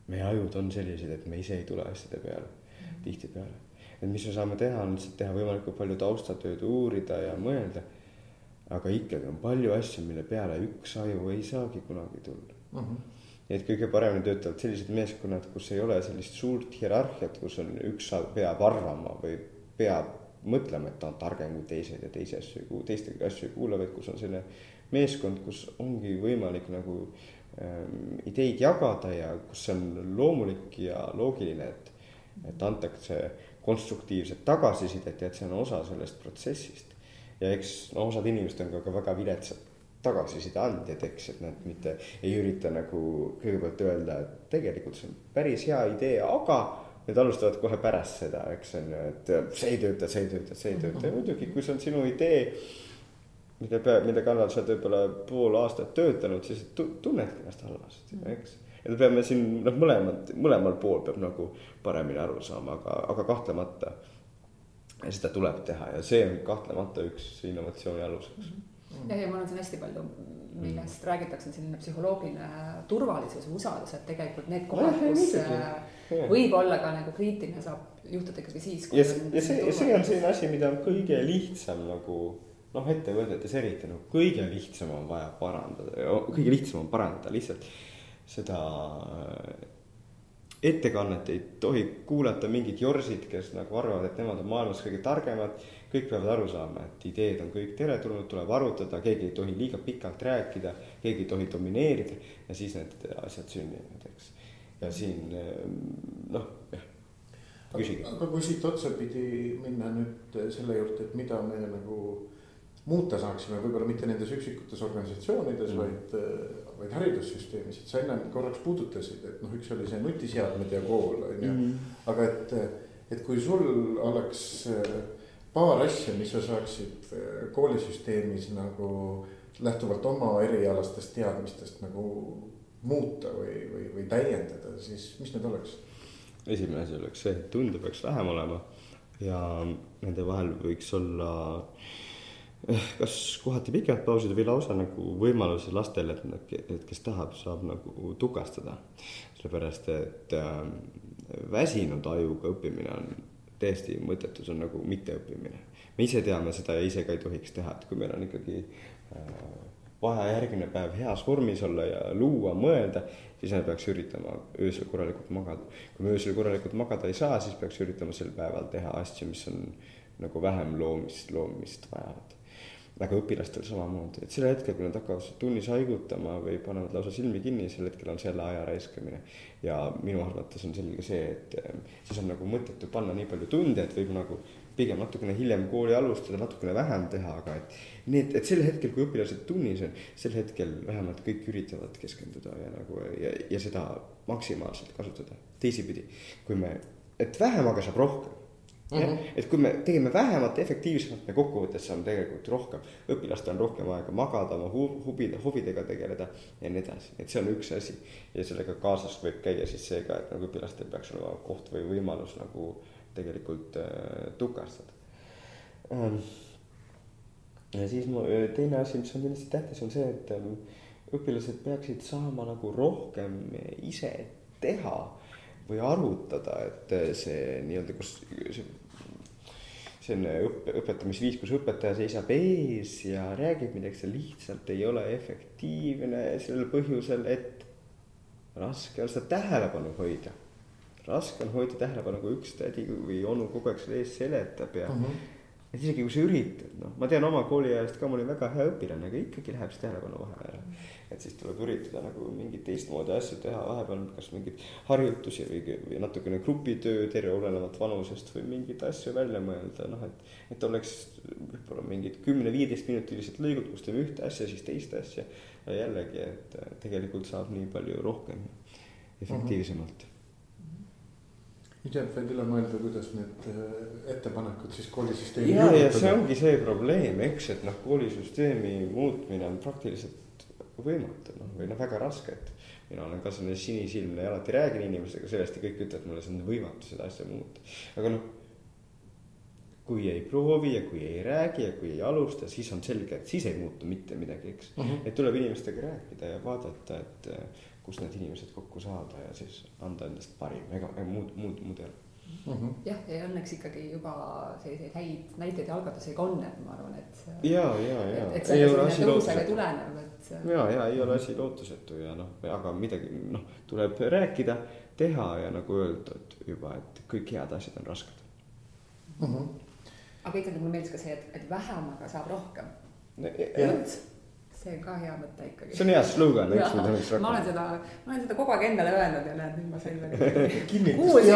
meie ajud on sellised, et me ise ei tule asjade peale mm -hmm. tihtipeale. et mis me saame teha, on lihtsalt teha võimalikult palju taustatööd, uurida ja mõelda. aga ikkagi on palju asju, mille peale üks aju ei saagi kunagi tulla mm. -hmm et kõige paremini töötavad sellised meeskonnad, kus ei ole sellist suurt hierarhiat, kus on üks peab arvama või peab mõtlema, et ta on targem kui teised ja teisi asju, teiste asju ei kuula, vaid kus on selline meeskond, kus ongi võimalik nagu ähm, ideid jagada ja kus see on loomulik ja loogiline, et, et antakse konstruktiivset tagasisidet ja et see on osa sellest protsessist. ja eks no osad inimesed on ka, ka väga viletsad tagasiside andjad, eks, et nad mitte ei ürita nagu kõigepealt öelda, et tegelikult see on päris hea idee, aga need alustavad kohe pärast seda, eks on ju, et see ei tööta, see ei tööta, see ei tööta ja muidugi, kui see on sinu idee. Mille pea, mille kallal sa oled võib-olla pool aastat töötanud, siis tunnedki ennast halvasti, eks. ja me peame siin noh, mõlemad, mõlemal pool peab nagu paremini aru saama, aga, aga kahtlemata. seda tuleb teha ja see on kahtlemata üks innovatsiooni aluseks mm. -hmm ja, ja ma arvan, see on hästi palju, millest mm. räägitakse, on selline psühholoogiline turvalisus, usaldus, et tegelikult need kohad, kus äh, võib olla ka nagu kriitiline, saab juhtuda ikkagi siis. ja, ja see, see on selline asi, mida on kõige lihtsam nagu noh, ettevõtetes eriti nagu no, kõige lihtsam on vaja parandada, kõige lihtsam on parandada lihtsalt seda ettekannet ei tohi kuulata mingid jorsid, kes nagu arvavad, et nemad on maailmas kõige targemad kõik peavad aru saama, et ideed on kõik teretulnud, tuleb arutada, keegi ei tohi liiga pikalt rääkida, keegi ei tohi domineerida ja siis need asjad sünnivad, eks. ja siin noh, jah, küsige. aga kui siit otsapidi minna nüüd selle juurde, et mida me nagu muuta saaksime, võib-olla mitte nendes üksikutes organisatsioonides mm., vaid, vaid haridussüsteemis, et sa ennem korraks puudutasid, et noh, üks oli see nutiseadmed ja kool on ju mm., aga et, et kui sul oleks äh, paar asja, mis sa saaksid äh, koolisüsteemis nagu lähtuvalt oma erialastest teadmistest nagu muuta või, või, või täiendada, siis mis need oleks? esimene asi oleks see, et tunde peaks vähem olema ja nende vahel võiks olla eh, kas kohati pikemad pausid või lausa nagu võimaluse lastele, et, et kes tahab, saab nagu tukastada. sellepärast, et äh, väsinud ajuga õppimine on täiesti mõttetu, see on nagu mitteõppimine. me ise teame seda ja ise ka ei tohiks teha, et kui meil on ikkagi äh, vaja järgmine päev heas vormis olla ja luua, mõelda, siis me peaks üritama öösel korralikult magada. kui me öösel korralikult magada ei saa, siis peaks üritama sel päeval teha asju, mis on nagu vähem loomist, loomist vajavad aga õpilastel samamoodi, et sel hetkel, kui nad hakkavad tunnis haigutama või panevad lausa silmi kinni, sel hetkel on selle aja raiskamine. ja minu arvates on selge see, et eh, siis on nagu mõttetu panna nii palju tunde, et võib nagu pigem natukene hiljem kooli alustada, natukene vähem teha, aga et need, et sel hetkel, kui õpilased tunnis on, sel hetkel vähemalt kõik üritavad keskenduda ja nagu ja, ja seda maksimaalselt kasutada. teisipidi, kui me, et vähem, aga saab rohkem Mm -hmm. et kui me tegime vähemat efektiivsemalt, me kokkuvõttes saame tegelikult rohkem, õpilastel on rohkem aega magada, oma huvide, huvidega tegeleda ja nii edasi, et see on üks asi. ja sellega kaasas võib käia siis see ka, et nagu õpilastel peaks olema koht või võimalus nagu tegelikult äh, tukastada ähm,. ja siis mu teine asi, mis on kindlasti tähtis, on see, et ähm, õpilased peaksid saama nagu rohkem ise teha või arutada, et see nii-öelda, kus see selline õppe, õpetamisviis, kus õpetaja seisab ees ja räägib midagi, see lihtsalt ei ole efektiivne sellel põhjusel, et raske on seda tähelepanu hoida. raske on hoida tähelepanu, kui üks tädi või onu kogu aeg selle ees seletab ja mm. -hmm et isegi kui sa üritad, noh, ma tean oma kooliajast ka, ma olin väga hea õpilane, aga ikkagi läheb see tähelepanu vahele ära. et siis tuleb üritada nagu mingeid teistmoodi asju teha, vahepeal kas mingeid harjutusi või, või natukene grupitööd, eri olenevalt vanusest või mingeid asju välja mõelda, noh, et. et oleks võib-olla mingid kümne-viieteistminutilised lõigud, kus teeme ühte asja, siis teist asja. ja jällegi, et tegelikult saab nii palju rohkem efektiivsemalt mm. -hmm jääb veel üle mõelda, kuidas need äh, ettepanekud siis koolisüsteemi. ja, ja see ongi see probleem, eks, et noh, koolisüsteemi muutmine on praktiliselt võimatu, noh, või noh, väga raske, et. mina olen ka selline sinisilmne ja alati räägin inimestega sellest ja kõik ütlevad mulle, see on võimatu seda asja muuta, aga noh kui ei proovi ja kui ei räägi ja kui ei alusta, siis on selge, et siis ei muutu mitte midagi, eks mm. -hmm. et tuleb inimestega rääkida ja vaadata, et kus need inimesed kokku saada ja siis anda endast parim, ega, muud, muud, muud ei ole mm -hmm.. jah, ja õnneks ikkagi juba selliseid häid näiteid ja algatusi ka on, et ma arvan, et. ja, ja, ja. et, see on selline tõusele tulenev, et. ja, ja ei ole asi lootusetu ja noh, aga midagi noh, tuleb rääkida, teha ja nagu öeldud juba, et kõik head asjad on rasked mm. -hmm. aga ikkagi mulle meeldis ka see, et, et vähem, aga saab rohkem. vot see on ka hea mõte ikkagi. see on hea slogan, eks me tahaks rakendada. ma olen seda, ma olen seda kogu aeg endale öelnud ja näed, nüüd ma selle. kinnitus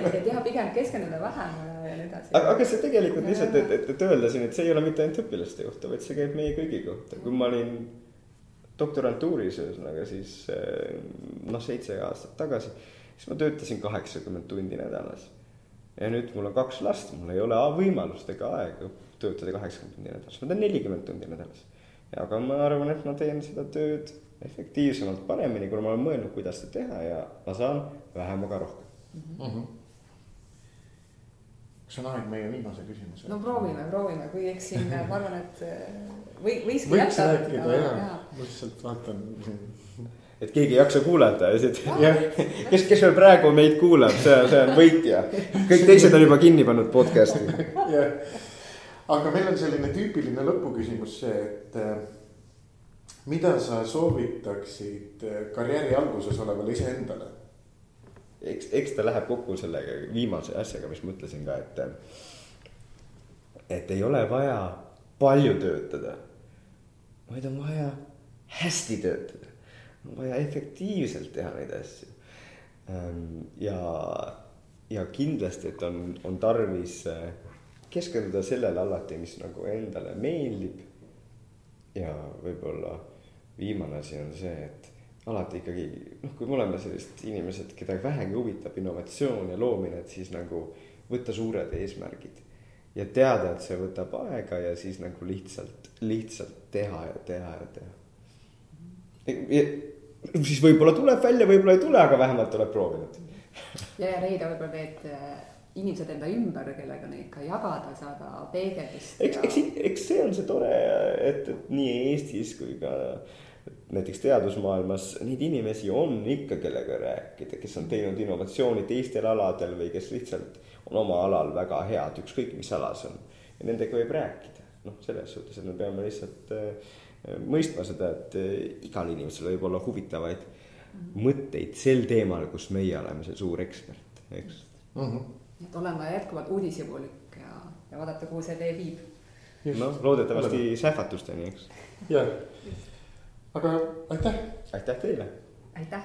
et, et jah, pigem keskenduda vähem ja nii edasi. aga, aga see tegelikult lihtsalt, et, et, et öelda siin, et see ei ole mitte ainult õpilaste kohta, vaid see käib meie kõigi kohta, kui ma olin doktorantuuris ühesõnaga siis eh, noh, seitse aastat tagasi, siis ma töötasin kaheksakümmend tundi nädalas. ja nüüd mul on kaks last, mul ei ole võimalust ega aega töötada kaheksakümmend tundi nädalas, ma teen nelikümmend tundi nädalas. aga ma arvan, et ma teen seda tööd efektiivsemalt, paremini, kuna ma olen mõelnud, kuidas seda teha ja ma saan vähemaga rohkem. Mm. -hmm kas on aeg meie viimase küsimuse? no proovime, proovime, kui eks siin ma arvan, et või võikski võiks rääkida jaa, ma lihtsalt vaatan. Et keegi ei jaksa kuulata ja siis, kes, kes veel praegu meid kuulab, see, see on võitja. kõik teised on juba kinni pannud podcast'i. jah aga meil on selline tüüpiline lõpuküsimus see, et äh, mida sa soovitaksid äh, karjääri alguses olevale iseendale? eks, eks ta läheb kokku selle viimase asjaga, mis ma ütlesin ka, et, et ei ole vaja palju töötada, vaid on vaja hästi töötada. on vaja efektiivselt teha neid asju. Ähm, ja, ja kindlasti, et on, on tarvis äh, keskenduda sellele alati, mis nagu endale meeldib. ja võib-olla viimane asi on see, et alati ikkagi noh, kui me oleme sellised inimesed, keda vähegi huvitab innovatsioon ja loomine, et siis nagu võtta suured eesmärgid ja teada, et see võtab aega ja siis nagu lihtsalt, lihtsalt teha ja teha ja teha. siis võib-olla tuleb välja, võib-olla ei tule, aga vähemalt oled proovinud. ja, ja leida võib-olla need inimesed enda ümber, kellega neid ka jagada, saada peegeldust. eks, eks, eks see on see tore, et, et nii Eestis kui ka näiteks teadusmaailmas neid inimesi on ikka, kellega rääkida, kes on teinud innovatsiooni teistel aladel või kes lihtsalt on oma alal väga head, ükskõik mis ala see on. ja nendega võib rääkida, noh, selles suhtes, et me peame lihtsalt äh, mõistma seda, et äh, igal inimesel võib olla huvitavaid mm. mõtteid sel teemal, kus meie oleme see suur ekspert, eks mm. -hmm. Et olema jätkuvalt uudishimulik ja, ja vaadata, kuhu see tee viib. noh, loodetavasti sähvatusteni, eks. jah, aga aitäh. aitäh teile. aitäh.